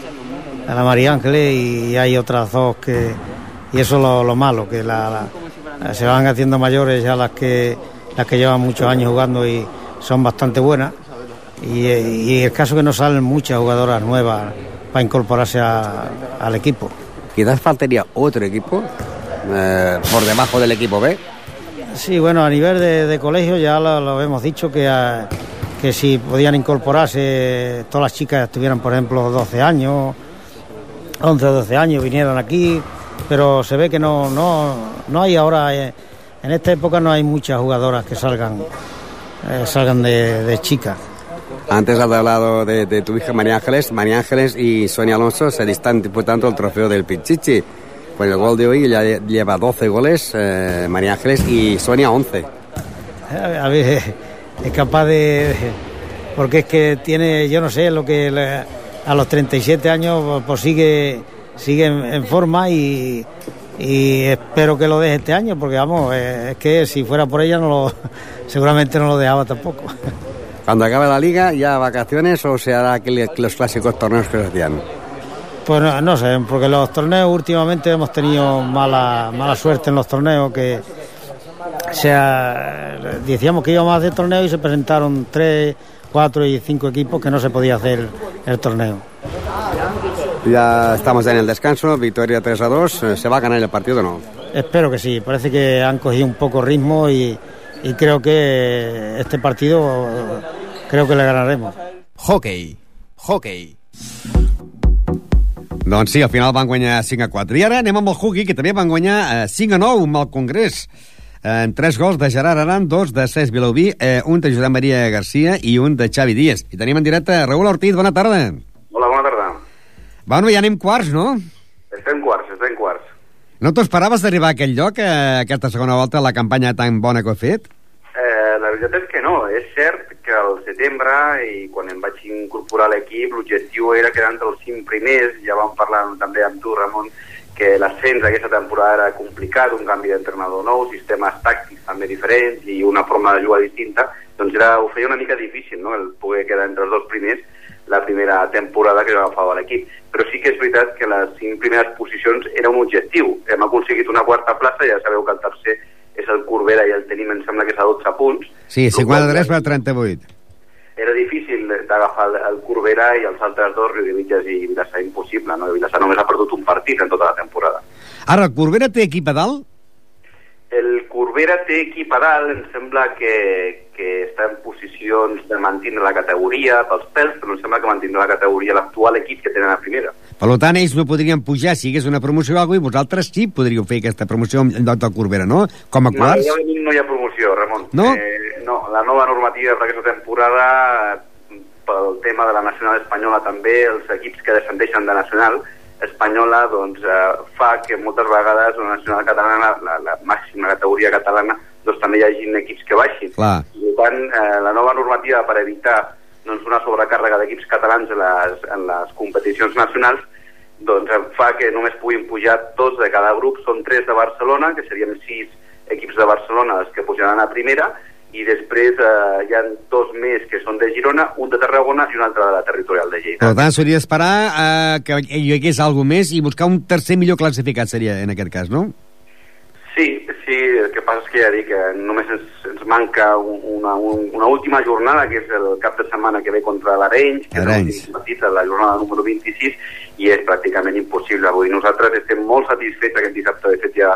Speaker 7: a la María Ángeles, y hay otras dos que... Y eso es lo, lo malo, que la, la, se van haciendo mayores ya las que, las que llevan muchos años jugando y son bastante buenas. Y, y el caso que no salen muchas jugadoras nuevas para incorporarse a, al equipo.
Speaker 1: Quizás faltaría otro equipo eh, por debajo del equipo B.
Speaker 7: Sí, bueno, a nivel de, de colegio ya lo, lo, hemos dicho que, a, que si podían incorporarse todas las chicas estuvieran, por ejemplo, 12 años, 11 o 12 años, vinieran aquí, pero se ve que no, no, no hay ahora, eh, en esta época no hay muchas jugadoras que salgan, eh, salgan de, de chicas.
Speaker 1: Antes has hablado de, de, tu hija María Ángeles. María Ángeles y Sonia Alonso se están disputando el trofeo del Pichichi. Con el gol de hoy ya lleva 12 goles eh, María Ángeles y Sonia 11.
Speaker 7: A ver, es capaz de... Porque es que tiene, yo no sé, lo que a los 37 años pues sigue, sigue en, en forma y, y espero que lo deje este año, porque vamos, eh, es que si fuera por ella no lo, seguramente no lo dejaba tampoco.
Speaker 1: Cuando acabe la liga, ¿ya vacaciones o se hará aquel- los clásicos torneos que se hacían?
Speaker 7: Pues no, no sé, porque los torneos últimamente hemos tenido mala, mala suerte en los torneos, que o sea, decíamos que íbamos a hacer torneos y se presentaron tres, cuatro y cinco equipos que no se podía hacer el torneo.
Speaker 1: Ya estamos en el descanso, victoria 3 a 2. Eh, ¿Se va a ganar el partido o no?
Speaker 7: Espero que sí, parece que han cogido un poco ritmo y, y creo que este partido eh, creo que le ganaremos.
Speaker 8: Hockey. Hockey.
Speaker 1: Doncs sí, al final van guanyar 5 a 4. I ara anem amb el hockey, que també van guanyar eh, 5 a 9 amb el Congrés. Eh, en tres gols de Gerard Aran, dos de Cesc Vilauví, eh, un de Josep Maria Garcia i un de Xavi Díaz. I tenim en directe Raül Ortiz, bona tarda.
Speaker 4: Hola, bona tarda.
Speaker 1: Bueno, ja anem quarts, no?
Speaker 4: Estem quarts, estem quarts.
Speaker 1: No t'ho esperaves d'arribar a aquell lloc, eh, aquesta segona volta, la campanya tan bona que heu fet?
Speaker 4: Eh, la veritat és que no. És cert que al setembre, i quan em vaig incorporar a l'equip, l'objectiu era quedar entre els cinc primers. Ja vam parlar també amb tu, Ramon, que l'ascens aquesta temporada era complicat, un canvi d'entrenador nou, sistemes tàctics també diferents i una forma de jugar distinta, doncs era, ho feia una mica difícil, no?, el poder quedar entre els dos primers la primera temporada que jo agafava l'equip. Però sí que és veritat que les cinc primeres posicions era un objectiu. Hem aconseguit una quarta plaça, ja sabeu que el tercer és el Corbera i el tenim, em sembla que és a 12 punts.
Speaker 1: Sí, 53 per 38.
Speaker 4: Era difícil d'agafar el, el Corbera i els altres dos, Riudemitges i Vilassar, impossible. No? Vilassar només ha perdut un partit en tota la temporada.
Speaker 1: Ara, el Corbera té equip a dalt?
Speaker 4: El Corbera té equip a dalt, em sembla que, que està en posicions de mantenir la categoria pels pèls, però em sembla que mantindrà la categoria l'actual equip que tenen a primera.
Speaker 1: Per tant, ells no podrien pujar si hi hagués una promoció o alguna cosa, i vosaltres sí podríeu fer aquesta promoció en lloc del Corbera, no? Com a
Speaker 4: No,
Speaker 1: quarts?
Speaker 4: ja venim, no hi ha promoció, Ramon.
Speaker 1: No?
Speaker 4: Eh, no, la nova normativa per aquesta temporada, pel tema de la nacional espanyola també, els equips que descendeixen de nacional espanyola doncs, eh, fa que moltes vegades la nacional catalana, la, la màxima categoria catalana, doncs també hi hagi equips que baixin.
Speaker 1: Clar.
Speaker 4: I per tant, eh, la nova normativa per evitar doncs, una sobrecàrrega d'equips catalans en les, en les competicions nacionals doncs fa que només puguin pujar dos de cada grup, són tres de Barcelona, que serien sis equips de Barcelona els que pujaran a primera, i després eh, hi ha dos més que són de Girona, un de Tarragona i un altre de la territorial de Lleida.
Speaker 1: Per tant, s'hauria d'esperar eh, que hi hagués alguna més i buscar un tercer millor classificat seria en aquest cas, no?
Speaker 4: Sí, sí, el que passa és que ja dic que només ens, ens manca un- una, un, una última jornada, que és el cap de setmana que ve contra l'Arenys, que
Speaker 1: Arenys.
Speaker 4: és partit, la jornada número 26, i és pràcticament impossible. Dir, nosaltres estem molt satisfets aquest dissabte, de fet ja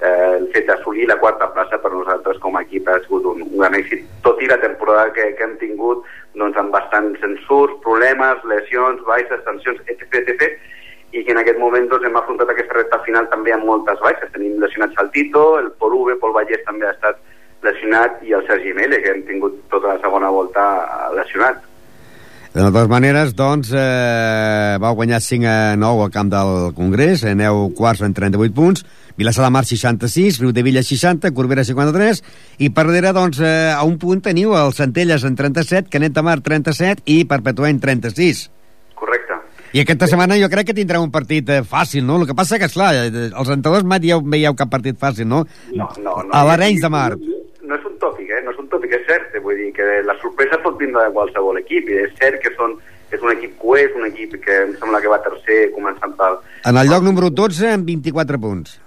Speaker 4: eh, el fet d'assolir la quarta plaça per nosaltres com a equip ha sigut un, un gran èxit, tot i la temporada que, que hem tingut doncs, amb bastants censurs, problemes, lesions, baixes, tensions, etc, etc, i que en aquest moment doncs, hem afrontat aquesta recta final també amb moltes baixes. Tenim lesionats el Tito, el Pol Uve, Pol Vallès també ha estat lesionat i el Sergi Mele, que hem tingut tota la segona volta lesionat.
Speaker 1: De totes maneres, doncs, eh, vau guanyar 5 a 9 al camp del Congrés, aneu quarts en 38 punts, Vilassar de Mar 66, Riu de Villa 60, Corbera 53, i per darrere, doncs, eh, a un punt teniu el Centelles en 37, Canet de Mar 37 i Perpetuent 36. I aquesta setmana jo crec que tindrà un partit eh, fàcil, no? El que passa que, esclar, eh, els entrenadors mai dieu, veieu cap partit fàcil, no?
Speaker 4: No, no, no.
Speaker 1: A l'Arenys de Mar.
Speaker 4: No és un tòpic, eh? No és un tòpic, és cert. eh? Vull dir que la sorpresa pot vindre de qualsevol equip. I és cert que són, és un equip coer, és un equip que em sembla que va tercer començant pel...
Speaker 1: En el lloc número 12 amb 24 punts.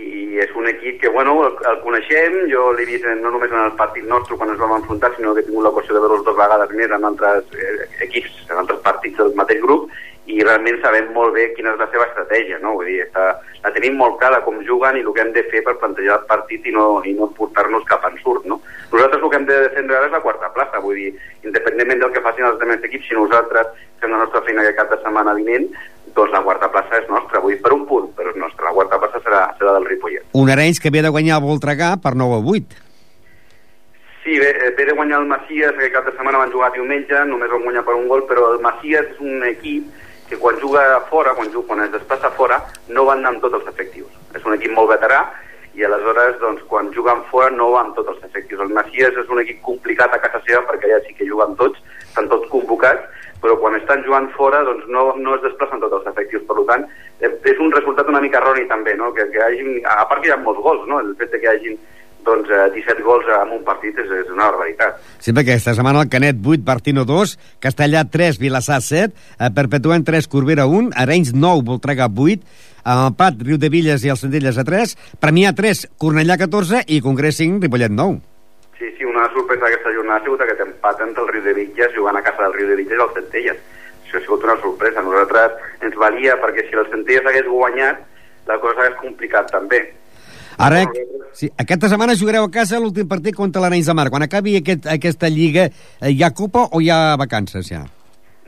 Speaker 4: i és un equip que, bueno, el, el coneixem, jo l'he vist no només en el partit nostre quan ens vam enfrontar, sinó que he tingut l'ocasió de veure-los dues vegades més en altres eh, equips, en altres partits del mateix grup, i realment sabem molt bé quina és la seva estratègia, no? Vull dir, està, la tenim molt clara com juguen i el que hem de fer per plantejar el partit i no, i no portar-nos cap ensurt, no? Nosaltres el que hem de defendre ara és la quarta plaça, vull dir, independentment del que facin els altres equips, si nosaltres fem la nostra feina aquest cap de setmana vinent, doncs la quarta plaça és nostra, vull dir, per un punt, però és nostra. La quarta plaça serà, serà del Ripollet.
Speaker 1: Un Arenys que havia de guanyar el Voltregà per 9 a 8.
Speaker 4: Sí, bé, eh, ve de guanyar el Macias, aquest cap de setmana van jugar diumenge, només van guanyar per un gol, però el Macias és un equip que quan juga fora, quan, juga, quan es desplaça fora, no van amb tots els efectius. És un equip molt veterà i aleshores, doncs, quan juguen fora no van tots els efectius. El Macias és un equip complicat a casa seva perquè allà sí que juguen tots, estan tots convocats, però quan estan jugant fora doncs no, no es desplacen tots els efectius. Per tant, eh, és un resultat una mica erroni també, no? que, que
Speaker 9: hagin, a part que hi ha molts gols, no? el fet que hi hagin doncs, eh, 17 gols en partit és, és una barbaritat.
Speaker 1: Sí, perquè aquesta setmana el Canet 8, Bartino 2, Castellà 3, Vilassar 7, eh, Perpetuant 3, Corbera 1, Arenys 9, Voltregà 8, el Pat, Riu de Villes i el Centelles a 3, Premià 3, Cornellà 14 i Congrés 5, Ripollet 9.
Speaker 9: Sí, sí, una sorpresa d'aquesta jornada ha sigut aquest empat entre el Riu de Villes, jugant a casa del Riu de Villes i el Centelles. Això ha sigut una sorpresa. A nosaltres ens valia, perquè si el Centelles hagués guanyat, la cosa hagués complicat també.
Speaker 1: Ara, sí, aquesta setmana jugareu a casa l'últim partit contra l'Arenys de Mar. Quan acabi aquest, aquesta lliga, eh, hi ha copa o hi ha vacances ja?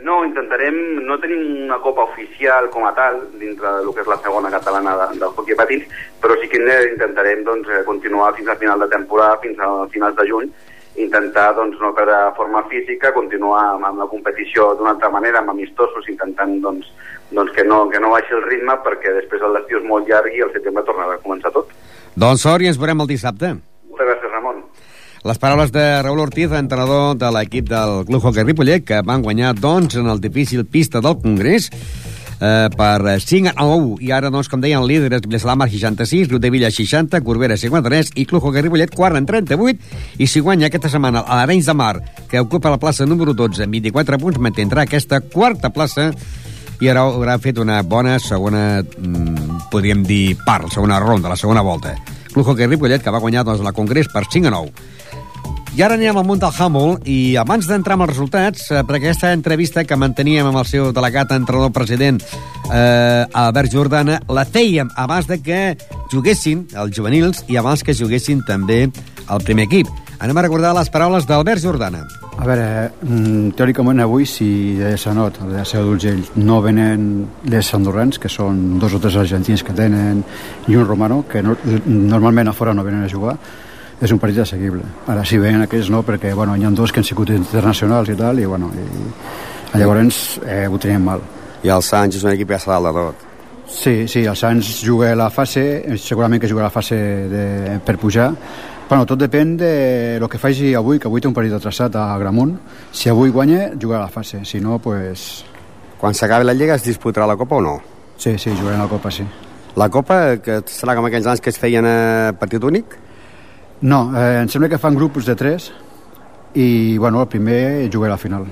Speaker 9: No, intentarem, no tenim una copa oficial com a tal, dintre del que és la segona catalana de, del hockey patins, però sí que intentarem doncs, eh, continuar fins al final de temporada, fins a finals de juny, intentar doncs, no perdre forma física, continuar amb, amb la competició d'una altra manera, amb amistosos, intentant doncs, doncs que, no, que no baixi el ritme perquè després l'estiu és molt llarg i el setembre tornarà a començar tot.
Speaker 1: Doncs sort i ens veurem el dissabte.
Speaker 9: Moltes gràcies, Ramon.
Speaker 1: Les paraules de Raül Ortiz, entrenador de l'equip del Club Hockey Ripollet, que van guanyar, doncs, en el difícil pista del Congrés, eh, per 5 a 9 i ara doncs com deien líders Vilassalamar 66, Riu de Villa 60 Corbera 53 i Club Hockey Ripollet 4 en 38 i si guanya aquesta setmana l'Arenys de Mar que ocupa la plaça número 12 amb 24 punts mantindrà aquesta quarta plaça i ara haurà fet una bona segona mm, podríem dir part, segona ronda, la segona volta Club Hockey Ripollet que va guanyar doncs, la Congrés per 5 a 9 i ara anem al munt del Humboldt i abans d'entrar amb els resultats, eh, per aquesta entrevista que manteníem amb el seu delegat entrenador president eh, Albert Jordana, la fèiem abans de que juguessin els juvenils i abans que juguessin també el primer equip. Anem a recordar les paraules d'Albert Jordana.
Speaker 10: A veure, mm, teòricament avui, si de Sanot, de Seu d'Urgell, no venen les andorrans, que són dos o tres argentins que tenen, i un romano, que no, normalment a fora no venen a jugar, és un partit assequible. Ara si ven aquells no, perquè bueno, hi ha dos que han sigut internacionals i tal, i, bueno, i llavors eh, ho tenim mal.
Speaker 1: I el Sants és un equip que ja dalt de tot.
Speaker 10: Sí, sí, el Sants juga la fase, segurament que juga la fase de, per pujar, Bueno, tot depèn de lo que faci avui, que avui té un partit atrasat a Gramunt. Si avui guanya, jugarà la fase. Si no, pues...
Speaker 1: Quan s'acabi la Lliga es disputarà la Copa o no?
Speaker 10: Sí, sí, jugarem la Copa, sí.
Speaker 1: La Copa, que serà com aquells anys que es feien a partit únic?
Speaker 10: No, eh, em sembla que fan grups de tres i, bueno, el primer jugarà a la final.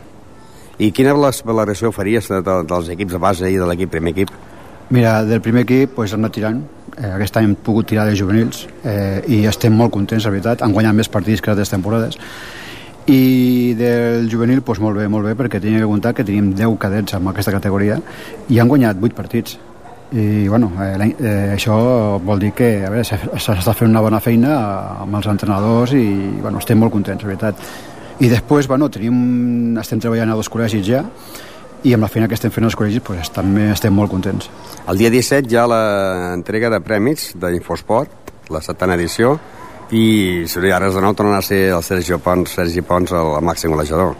Speaker 1: I quina valoració faries de, de, dels equips de base i de l'equip primer equip?
Speaker 10: Mira, del primer equip pues, hem anat tirant. Eh, aquest any hem pogut tirar de juvenils eh, i estem molt contents, la veritat. Han guanyat més partits que altres temporades. I del juvenil, pues, molt bé, molt bé, perquè tenia que comptar que tenim 10 cadets en aquesta categoria i han guanyat 8 partits i bueno, eh, eh, això vol dir que s'està fent una bona feina amb els entrenadors i bueno, estem molt contents, la veritat i després bueno, tenim, estem treballant a dos col·legis ja i amb la feina que estem fent als col·legis pues, també estem molt contents
Speaker 1: El dia 17 hi ha l'entrega de premis d'Infosport, la setena edició i si ara de nou tornarà a ser el Sergi Pons, Sergi Pons el, el màxim golejador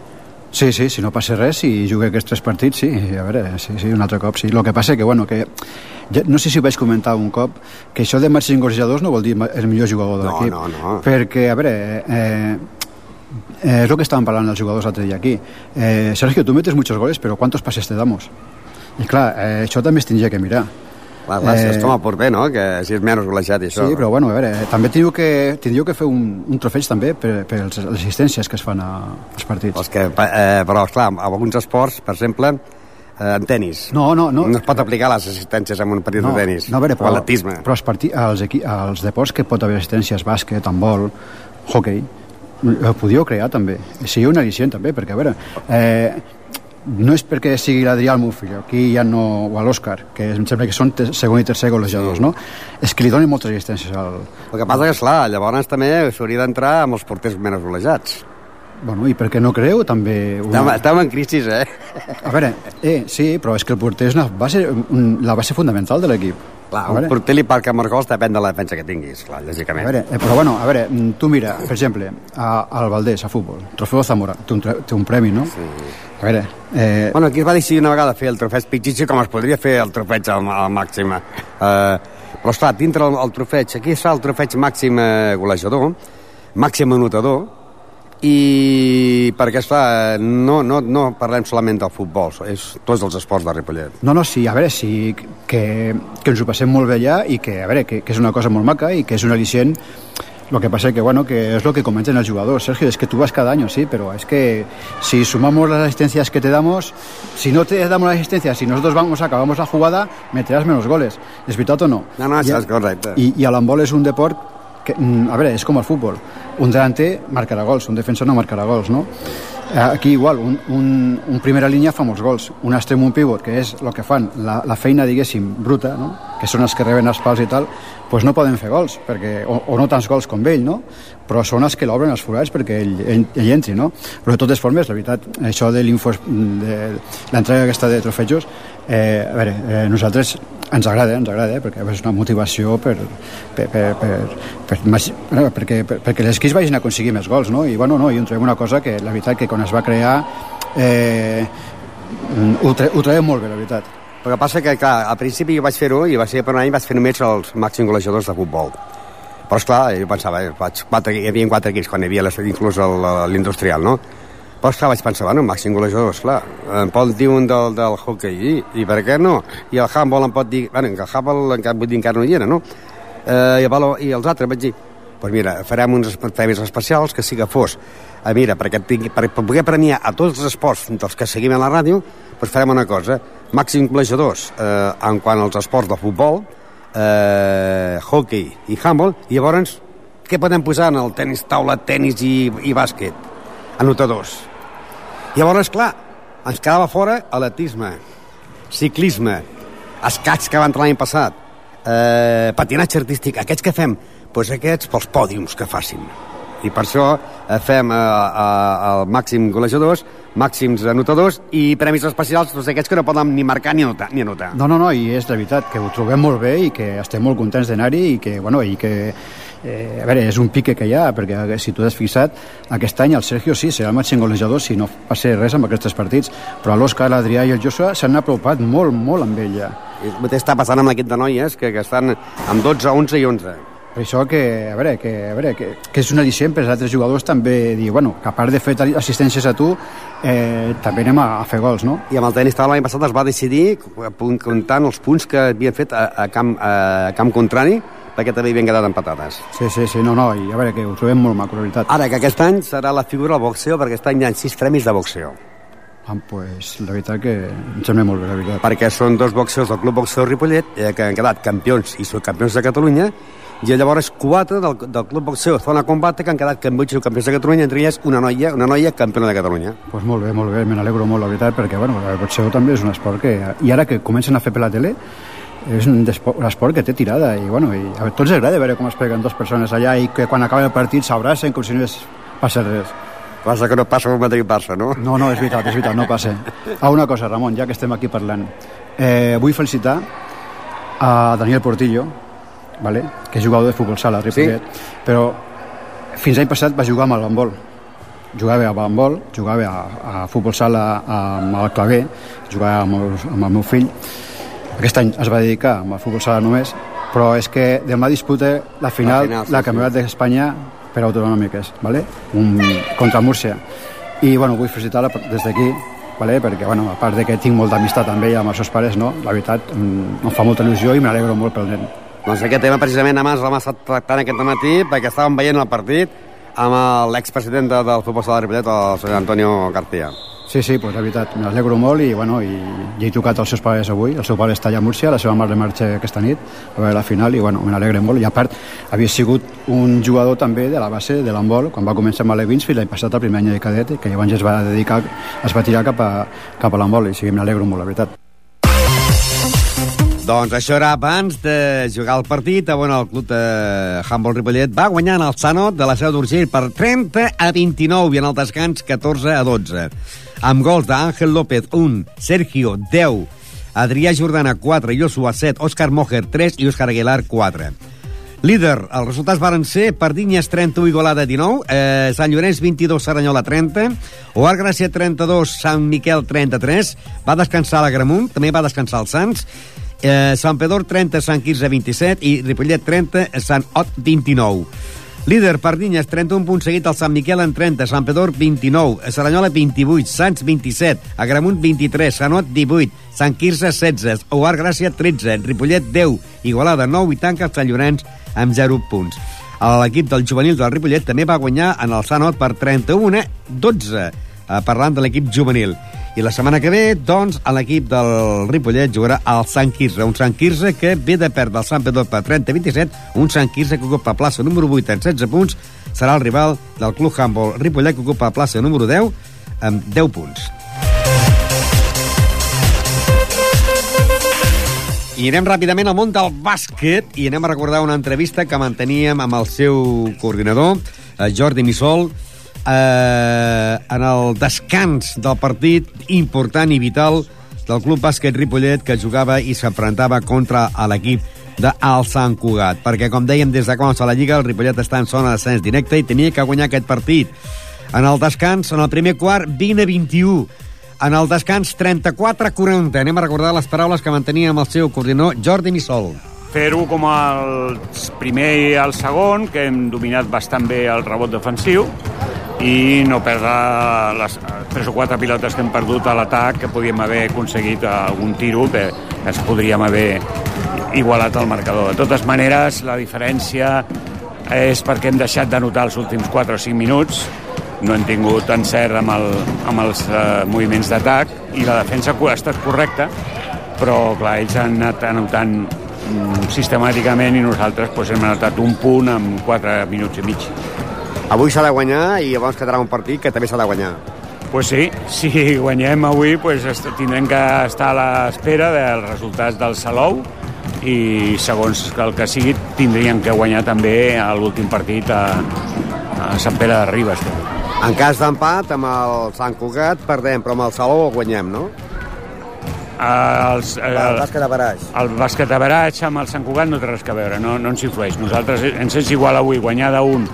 Speaker 10: Sí, sí, si no passa res, si jugué aquests tres partits, sí, a veure, sí, sí, un altre cop, sí. El que passa que, bueno, que ja, no sé si ho vaig comentar un cop, que això de màxims golejadors no vol dir el millor jugador de l'equip.
Speaker 1: No, no, no.
Speaker 10: Perquè, a veure, eh, eh, és el que estaven parlant els jugadors l'altre dia aquí. Eh, Sergio, tu metes muchos goles, però ¿cuántos pases te damos? I clar, eh, això també es tindria que mirar.
Speaker 1: Clar, clar, eh, és com a porter, no? Que si és menys golejat i això.
Speaker 10: Sí, però bueno, a veure, també tindríeu que, tindríeu que fer un, un trofeig també per, per les assistències que es fan a, als partits.
Speaker 1: Els que, eh, però, esclar, en alguns esports, per exemple, eh, en tennis.
Speaker 10: No, no, no.
Speaker 1: No es pot aplicar les assistències en un partit
Speaker 10: no,
Speaker 1: de tennis.
Speaker 10: No, a veure, però,
Speaker 1: atletisme.
Speaker 10: Però els, partits, els, equi, els deports que pot haver assistències, bàsquet, handbol, hockey, ho podíeu crear també. Sigui un al·licient també, perquè a veure... Eh, no és perquè sigui l'Adrià el meu fill, aquí ja no, o a l'Òscar, que em sembla que són segon i tercer golejadors, sí. no? És que li donen moltes assistències al...
Speaker 1: El que passa que, esclar, llavors també s'hauria d'entrar amb els porters menys golejats.
Speaker 10: Bueno, i per què no creu també...
Speaker 1: Una... Estem, estem en crisi, eh?
Speaker 10: A veure, eh, sí, però és que el porter és una base, un, la base fundamental de l'equip.
Speaker 1: Clar, un porter li parca marcols depèn de la defensa que tinguis, clar, lògicament.
Speaker 10: A veure, eh, però bueno, a veure, tu mira, per exemple, a, al Valdés, a futbol, Trofeu Zamora, té un, té un premi, no?
Speaker 1: Sí.
Speaker 10: A veure... Eh...
Speaker 1: Bueno, aquí es va decidir una vegada fer el trofeig Pichichi com es podria fer el trofeig al, al màxim. Eh, però, esclar, dintre el, el trofeig, aquí es fa el trofeig màxim eh, golejador, màxim anotador, i perquè, esclar, no, no, no parlem solament del futbol, és tots els esports de Ripollet.
Speaker 10: No, no, sí, a veure, sí, que, que ens ho passem molt bé allà i que, a veure, que, que és una cosa molt maca i que és un al·licient Lo que pasa es que, bueno, que es lo que comenten el jugador. Sergio, es que tú vas cada año, sí, pero es que si sumamos las asistencias que te damos, si no te damos las asistencias, si nosotros vamos, acabamos la jugada, meterás menos goles. ¿Es veritat o no?
Speaker 1: No, no, això és correcte.
Speaker 10: I, i l'handbol és un deport que, mm, a veure, és com el futbol. Un delanter marcarà gols, un defensor no marcarà gols, no? Eh, Aquí igual, un, un, un primera línia fa molts gols, un extrem, un pivot, que és el que fan, la, la feina, diguéssim, bruta, no? que són els que reben els pals i tal, doncs no poden fer gols, perquè, o, o no tants gols com ell, no? però són els que l'obren els forats perquè ell, ell, ell entri, no? Però de totes formes, la veritat, això de l'entrega aquesta de trofejos, eh, a veure, eh, nosaltres ens agrada, ens agrada, eh, perquè és una motivació per, per, per, per, per, mas- bueno, perquè, per, perquè les equips vagin a aconseguir més gols, no? I, bueno, no, i en trobem una cosa que, la veritat, que quan es va crear eh, ho, tre ho molt bé, la veritat.
Speaker 1: El que passa que, clar, al principi jo vaig fer-ho i va ser per un any vaig fer només els màxims golejadors de futbol. Però, esclar, jo pensava, eh, vaig, quatre, hi havia quatre equips quan hi havia el- l'industrial, no? Però, esclar, vaig pensar, bueno, màxim golejadors, clar, em pot dir un del, del hockey, i, i per què no? I el handball em pot dir, bueno, el handball encara, vull dir, encara no hi era, no? Eh, i, el I els altres vaig dir, doncs mira, farem uns premis especials que sí que fos, eh, mira, perquè tingui, per, per poder premiar a tots els esports dels que seguim a la ràdio, doncs farem una cosa, màxim golejadors eh, en quant als esports de futbol, eh, hockey i handball, i llavors què podem posar en el tenis taula, tenis i, i bàsquet? Anotadors. Llavors, clar, ens quedava fora atletisme, ciclisme, escacs que van entrar l'any passat, eh, patinatge artístic, aquests que fem, doncs aquests pels pòdiums que facin. I per això eh, fem eh, eh, el màxim golejadors, màxims anotadors i premis especials, tots aquests que no poden ni marcar ni anotar. Ni anotar.
Speaker 10: No, no, no, i és la veritat, que ho trobem molt bé i que estem molt contents d'anar-hi i que, bueno, i que eh, a veure, és un pique que hi ha, perquè si tu has fixat, aquest any el Sergio sí, serà el màxim golejador si no passa res amb aquests partits, però l'Òscar, l'Adrià i el Joshua s'han apropat molt, molt amb ella.
Speaker 1: Està passant amb l'equip de noies, que, que estan amb 12, 11 i 11.
Speaker 10: Per això que, a veure, que, a veure, que, que és un al·licient per als altres jugadors també dir, bueno, que a part de fer assistències a tu, eh, també anem a, a fer gols, no?
Speaker 1: I amb el tenis l'any passat es va decidir, comptant els punts que havien fet a, a, camp, a camp contrari, perquè també havien quedat empatades.
Speaker 10: Sí, sí, sí, no, no, i a veure, que ho trobem molt maco, la veritat.
Speaker 1: Ara, que aquest any serà la figura del boxeo, perquè aquest any hi ha sis premis de boxeo.
Speaker 10: Ah, pues, la veritat que em sembla molt bé, la veritat.
Speaker 1: Perquè són dos boxeos del Club Boxeo Ripollet, eh, que han quedat campions i subcampions de Catalunya, i llavors quatre del, del Club Boxeo Zona Combate que han quedat campions i subcampions de Catalunya, entre elles una noia, una noia campiona de Catalunya.
Speaker 10: Pues molt bé, molt bé, me n'alegro molt, la veritat, perquè bueno, el boxeo també és un esport que... I ara que comencen a fer per la tele, és un, un esport que té tirada, i bueno, i a tots agrada veure com es peguen dues persones allà i que quan acaba el partit s'abracen com si no passat res.
Speaker 1: Passa que no passa el mateix Barça, no?
Speaker 10: No, no, és veritat, és veritat, no passa. Ah, una cosa, Ramon, ja que estem aquí parlant. Eh, vull felicitar a Daniel Portillo, vale? que és jugador de futbol sala Ripollet, sí? però fins l'any passat va jugar amb el handbol. Jugava a handbol, jugava a, a futbol sala amb el claver, jugava amb el, amb el meu fill. Aquest any es va dedicar amb el futbol sala només, però és que demà disputa la final, la,
Speaker 1: final, sí,
Speaker 10: la
Speaker 1: sí.
Speaker 10: Campionat d'Espanya per autonòmiques, vale? Un, contra Múrcia. I bueno, vull felicitar-la des d'aquí, vale? perquè bueno, a part de que tinc molt d'amistat amb ella, amb els seus pares, no? la veritat mm, em fa molta il·lusió i m'alegro molt pel nen.
Speaker 1: Doncs aquest tema precisament abans l'hem estat tractant aquest matí perquè estàvem veient el partit amb l'expresident de- del futbol sala de Ripollet, el senyor Antonio García.
Speaker 10: Sí, sí, pues, la veritat, m'alegro molt i, bueno, i, i he trucat als seus pares avui. El seu pare està allà a Múrcia, la seva mare marxa aquesta nit a veure la final i bueno, me n'alegre molt. I a part, havia sigut un jugador també de la base de l'handbol quan va començar amb l'Evins fins l'any passat, el primer any de cadet, que llavors es va dedicar, es va tirar cap a, cap a l'handbol i sí, m'alegro molt, la veritat.
Speaker 1: Doncs això era abans de jugar el partit. On el club de Handball Ripollet va guanyar en el Sanot de la Seu d'Urgell per 30 a 29 i en el descans 14 a 12 amb gols d'Àngel López 1, Sergio 10, Adrià Jordana 4, Joshua 7, Òscar Mojer 3 i Òscar Aguilar 4. Líder, els resultats varen ser Pardinyes 31, Igualada 19, eh, Sant Llorenç 22, Saranyola 30, Oar Gràcia 32, Sant Miquel 33, va descansar la Gramunt, també va descansar el Sants, eh, Sant Pedor 30, Sant Quirze 27 i Ripollet 30, Sant Ot 29. Líder, Pardinyes, 31 punts seguit el Sant Miquel en 30, Sant Pedor 29, Saranyola 28, Sants 27, Agramunt 23, Sanot 18, Sant Quirze 16, Ouar Gràcia 13, Ripollet 10, Igualada 9 i tanca el Sant Llorenç amb 0 punts. L'equip del juvenil del Ripollet també va guanyar en el Sanot per 31 12, eh, parlant de l'equip juvenil. I la setmana que ve, doncs, l'equip del Ripollet jugarà al Sant Quirze, un Sant Quirze que ve de perdre el Sant Pedor per 30-27, un Sant Quirze que ocupa plaça número 8 en 16 punts, serà el rival del Club Handball Ripollet que ocupa plaça número 10 amb 10 punts. I anem ràpidament al món del bàsquet i anem a recordar una entrevista que manteníem amb el seu coordinador, eh, Jordi Missol, eh, en el descans del partit important i vital del Club Bàsquet Ripollet que jugava i s'enfrontava contra l'equip d'Al Sant Cugat, perquè, com dèiem, des de quan a la Lliga, el Ripollet està en zona d'ascens directe i tenia que guanyar aquest partit. En el descans, en el primer quart, 20 a 21. En el descans, 34 a 40. Anem a recordar les paraules que mantenia amb el seu coordinador, Jordi Missol.
Speaker 11: Fer-ho com el primer i el segon, que hem dominat bastant bé el rebot defensiu, i no perdre les tres o quatre pilotes que hem perdut a l'atac, que podíem haver aconseguit algun tiro que ens podríem haver igualat al marcador. De totes maneres, la diferència és perquè hem deixat de notar els últims 4 o 5 minuts, no hem tingut encert amb, el, amb els eh, moviments d'atac i la defensa ha estat correcta, però clar, ells han anat anotant mm, sistemàticament i nosaltres pues, hem anotat un punt en 4 minuts i mig.
Speaker 1: Avui s'ha de guanyar i llavors quedarà un partit que també s'ha de guanyar.
Speaker 11: Pues sí, si guanyem avui pues, tindrem que estar a l'espera dels resultats del Salou i segons el que sigui tindríem que guanyar també a l'últim partit a, a Sant Pere de Ribes.
Speaker 1: En cas d'empat, amb el Sant Cugat perdem, però amb el Salou el guanyem, no?
Speaker 11: Els,
Speaker 1: El bàsquet de Baraix.
Speaker 11: El bàsquet de Baratx amb el Sant Cugat no té res a veure, no, no ens influeix. Nosaltres ens és igual avui guanyar d'un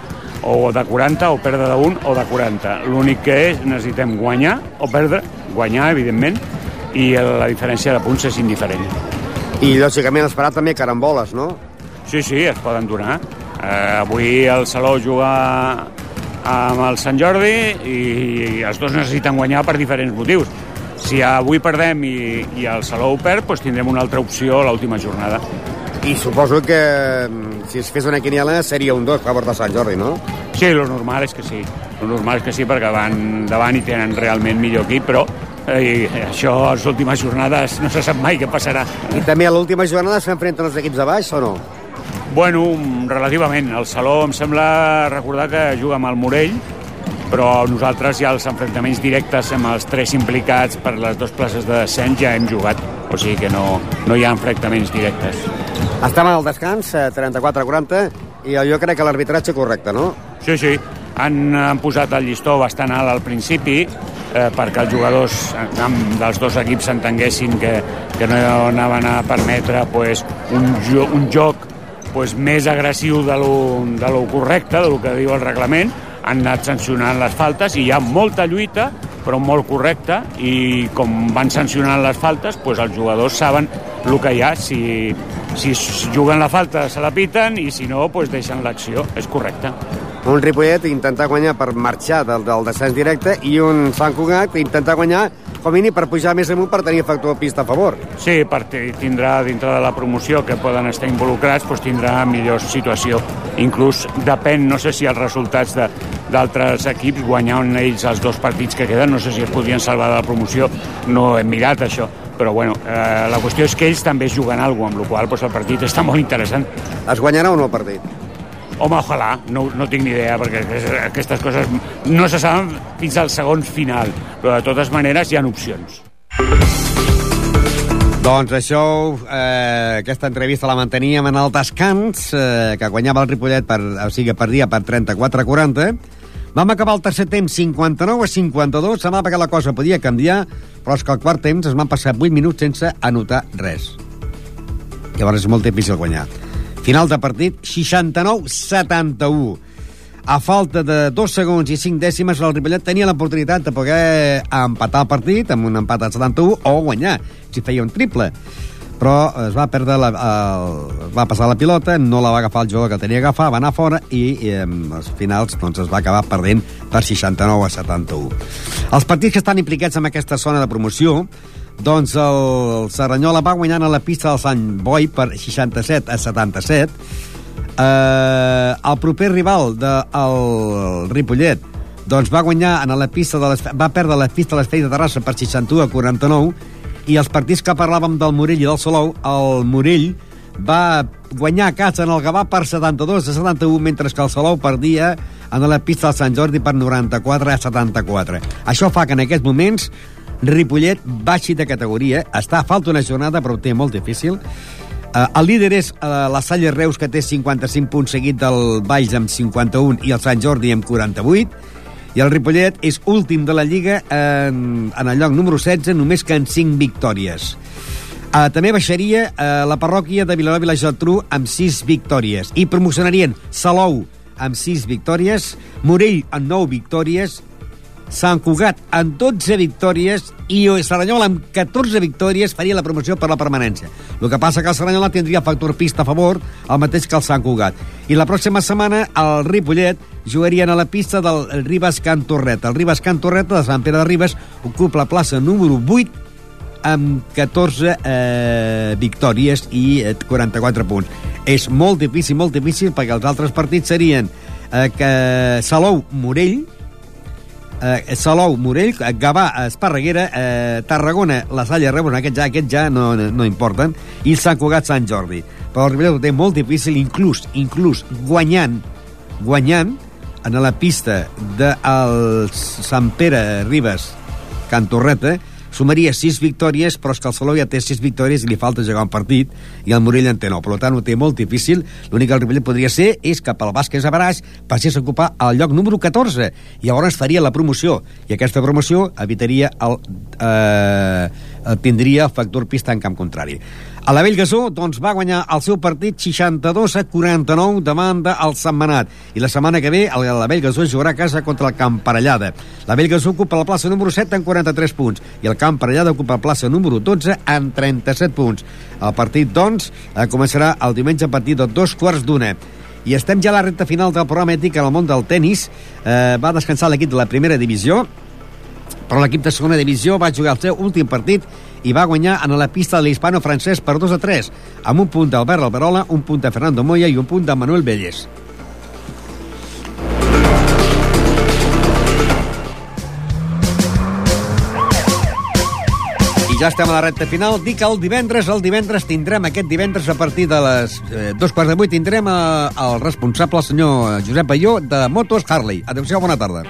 Speaker 11: o de 40 o perdre d'un o de 40. L'únic que és necessitem guanyar o perdre, guanyar, evidentment, i la diferència de punts és indiferent.
Speaker 1: I, lògicament, esperar també caramboles, no?
Speaker 11: Sí, sí, es poden donar. Eh, avui el Salou juga amb el Sant Jordi i, i els dos necessiten guanyar per diferents motius. Si avui perdem i, i el Salou perd, doncs tindrem una altra opció a l'última jornada.
Speaker 1: I suposo que mm, si es fes una quiniela seria un 2 a favor de Sant Jordi, no?
Speaker 11: Sí, lo normal és que sí. Lo normal és que sí, perquè van davant i tenen realment millor equip, però eh, això a les últimes jornades no se sap mai què passarà.
Speaker 1: I també a l'última jornada s'enfrenten els equips de baix o no?
Speaker 11: Bueno, relativament. El Saló em sembla recordar que juga amb el Morell, però nosaltres ja els enfrontaments directes amb els tres implicats per les dues places de descens ja hem jugat, o sigui que no, no hi ha enfrontaments directes.
Speaker 1: Estem al descans, eh, 34-40, i jo crec que l'arbitratge correcte, no?
Speaker 11: Sí, sí, han, han posat el llistó bastant alt al principi eh, perquè els jugadors dels dos equips s'entenguessin que, que no anaven a permetre pues, un, jo, un joc pues, més agressiu de lo, de lo correcte, de lo que diu el reglament, han anat sancionant les faltes i hi ha molta lluita, però molt correcta, i com van sancionant les faltes, pues, els jugadors saben el que hi ha, si, si juguen la falta se la piten i si no, pues, deixen l'acció, és correcte.
Speaker 1: Un Ripollet intentar guanyar per marxar del, del descens directe i un Sant Cugat intentar guanyar com a mínim per pujar més amunt per tenir factor pista a favor.
Speaker 11: Sí, perquè tindrà dintre de la promoció que poden estar involucrats, doncs tindrà millor situació. Inclús depèn, no sé si els resultats de- d'altres equips guanyant ells els dos partits que queden, no sé si es podrien salvar de la promoció, no hem mirat això, però bueno, eh, la qüestió és que ells també juguen alguna cosa, amb la qual cosa, doncs, el partit està molt interessant.
Speaker 1: Es guanyarà o no el partit?
Speaker 11: Home, ojalà, no, no tinc ni idea, perquè aquestes- coses no se saben fins al segon final, però de totes maneres hi ha opcions.
Speaker 1: Doncs això, eh, aquesta entrevista la manteníem en el descans, eh, que guanyava el Ripollet, per, o sigui, perdia per 34-40. Vam acabar el tercer temps 59 a 52, semblava que la cosa podia canviar, però és que al quart temps es van passar 8 minuts sense anotar res. Llavors és molt difícil guanyar. Final de partit, 69-71. A falta de dos segons i cinc dècimes, el Ripollet tenia l'oportunitat de poder empatar el partit amb un empat al 71 o guanyar, si feia un triple. Però es va perdre la, el, va passar la pilota, no la va agafar el jugador que tenia agafar, va anar fora i, i als finals doncs, es va acabar perdent per 69 a 71. Els partits que estan implicats en aquesta zona de promoció doncs el Serranyola va guanyant a la pista del Sant Boi per 67 a 77. Eh, el proper rival del de, Ripollet doncs va guanyar en la pista de les, va perdre la pista de l'Espai de Terrassa per 61 a 49 i els partits que parlàvem del Morell i del Salou, el Morell va guanyar a casa en el Gavà per 72 a 71, mentre que el Salou perdia en la pista del Sant Jordi per 94 a 74. Això fa que en aquests moments Ripollet baixi de categoria, està a falta una jornada, però ho té molt difícil. Uh, el líder és uh, la Salle Reus, que té 55 punts, seguit del Valls amb 51 i el Sant Jordi amb 48. I el Ripollet és últim de la Lliga en, en el lloc número 16, només que en 5 victòries. Uh, també baixaria uh, la parròquia de Vilanova i la Geltrú amb 6 victòries. I promocionarien Salou amb 6 victòries, Morell amb 9 victòries Sant Cugat amb 12 victòries i Saranyola amb 14 victòries faria la promoció per la permanència. El que passa que el Saranyola tindria factor pista a favor, el mateix que el Sant Cugat. I la pròxima setmana el Ripollet jugarien a la pista del Ribes Can Torret. El Ribes Can Torret de Sant Pere de Ribes ocupa la plaça número 8 amb 14 eh, victòries i 44 eh, punts. És molt difícil, molt difícil, perquè els altres partits serien eh, que Salou, Morell, eh, Salou, Morell, Gavà, Esparreguera, eh, Tarragona, la Salle Reus, aquests ja, aquests ja no, no importen, i Sant Cugat, Sant Jordi. Però el Ribera ho té molt difícil, inclús, inclús guanyant, guanyant en la pista de el Sant Pere Ribes, Cantorreta, sumaria 6 victòries, però és que el Salou ja té 6 victòries i li falta jugar un partit, i el Morell en té 9. Per tant, ho té molt difícil. L'únic que el Ripollet podria ser és que pel Bàsquet a Baraix passés a ocupar el lloc número 14, i llavors faria la promoció, i aquesta promoció evitaria el, eh, tindria el factor pista en camp contrari. A la Bellgasó, doncs, va guanyar el seu partit 62 a 49 davant del Setmanat. I la setmana que ve, la Bellgasó jugarà a casa contra el Camp Parellada. La Bellgasó ocupa la plaça número 7 amb 43 punts i el Camp Parellada ocupa la plaça número 12 amb 37 punts. El partit, doncs, eh, començarà el diumenge a partir de dos quarts d'una. I estem ja a la recta final del programa ètic en el món del tennis. Eh, va descansar l'equip de la primera divisió, però l'equip de segona divisió va jugar el seu últim partit i va guanyar en la pista de l'hispano francès per 2 a 3, amb un punt d'Albert Alberola, un punt de Fernando Moya i un punt de Manuel Vélez. I ja estem a la recta final. Dic el divendres, el divendres tindrem, aquest divendres a partir de les eh, dos quarts de vuit, tindrem eh, el responsable, el senyor Josep Balló, de Motos Harley. Adéu-siau, bona tarda.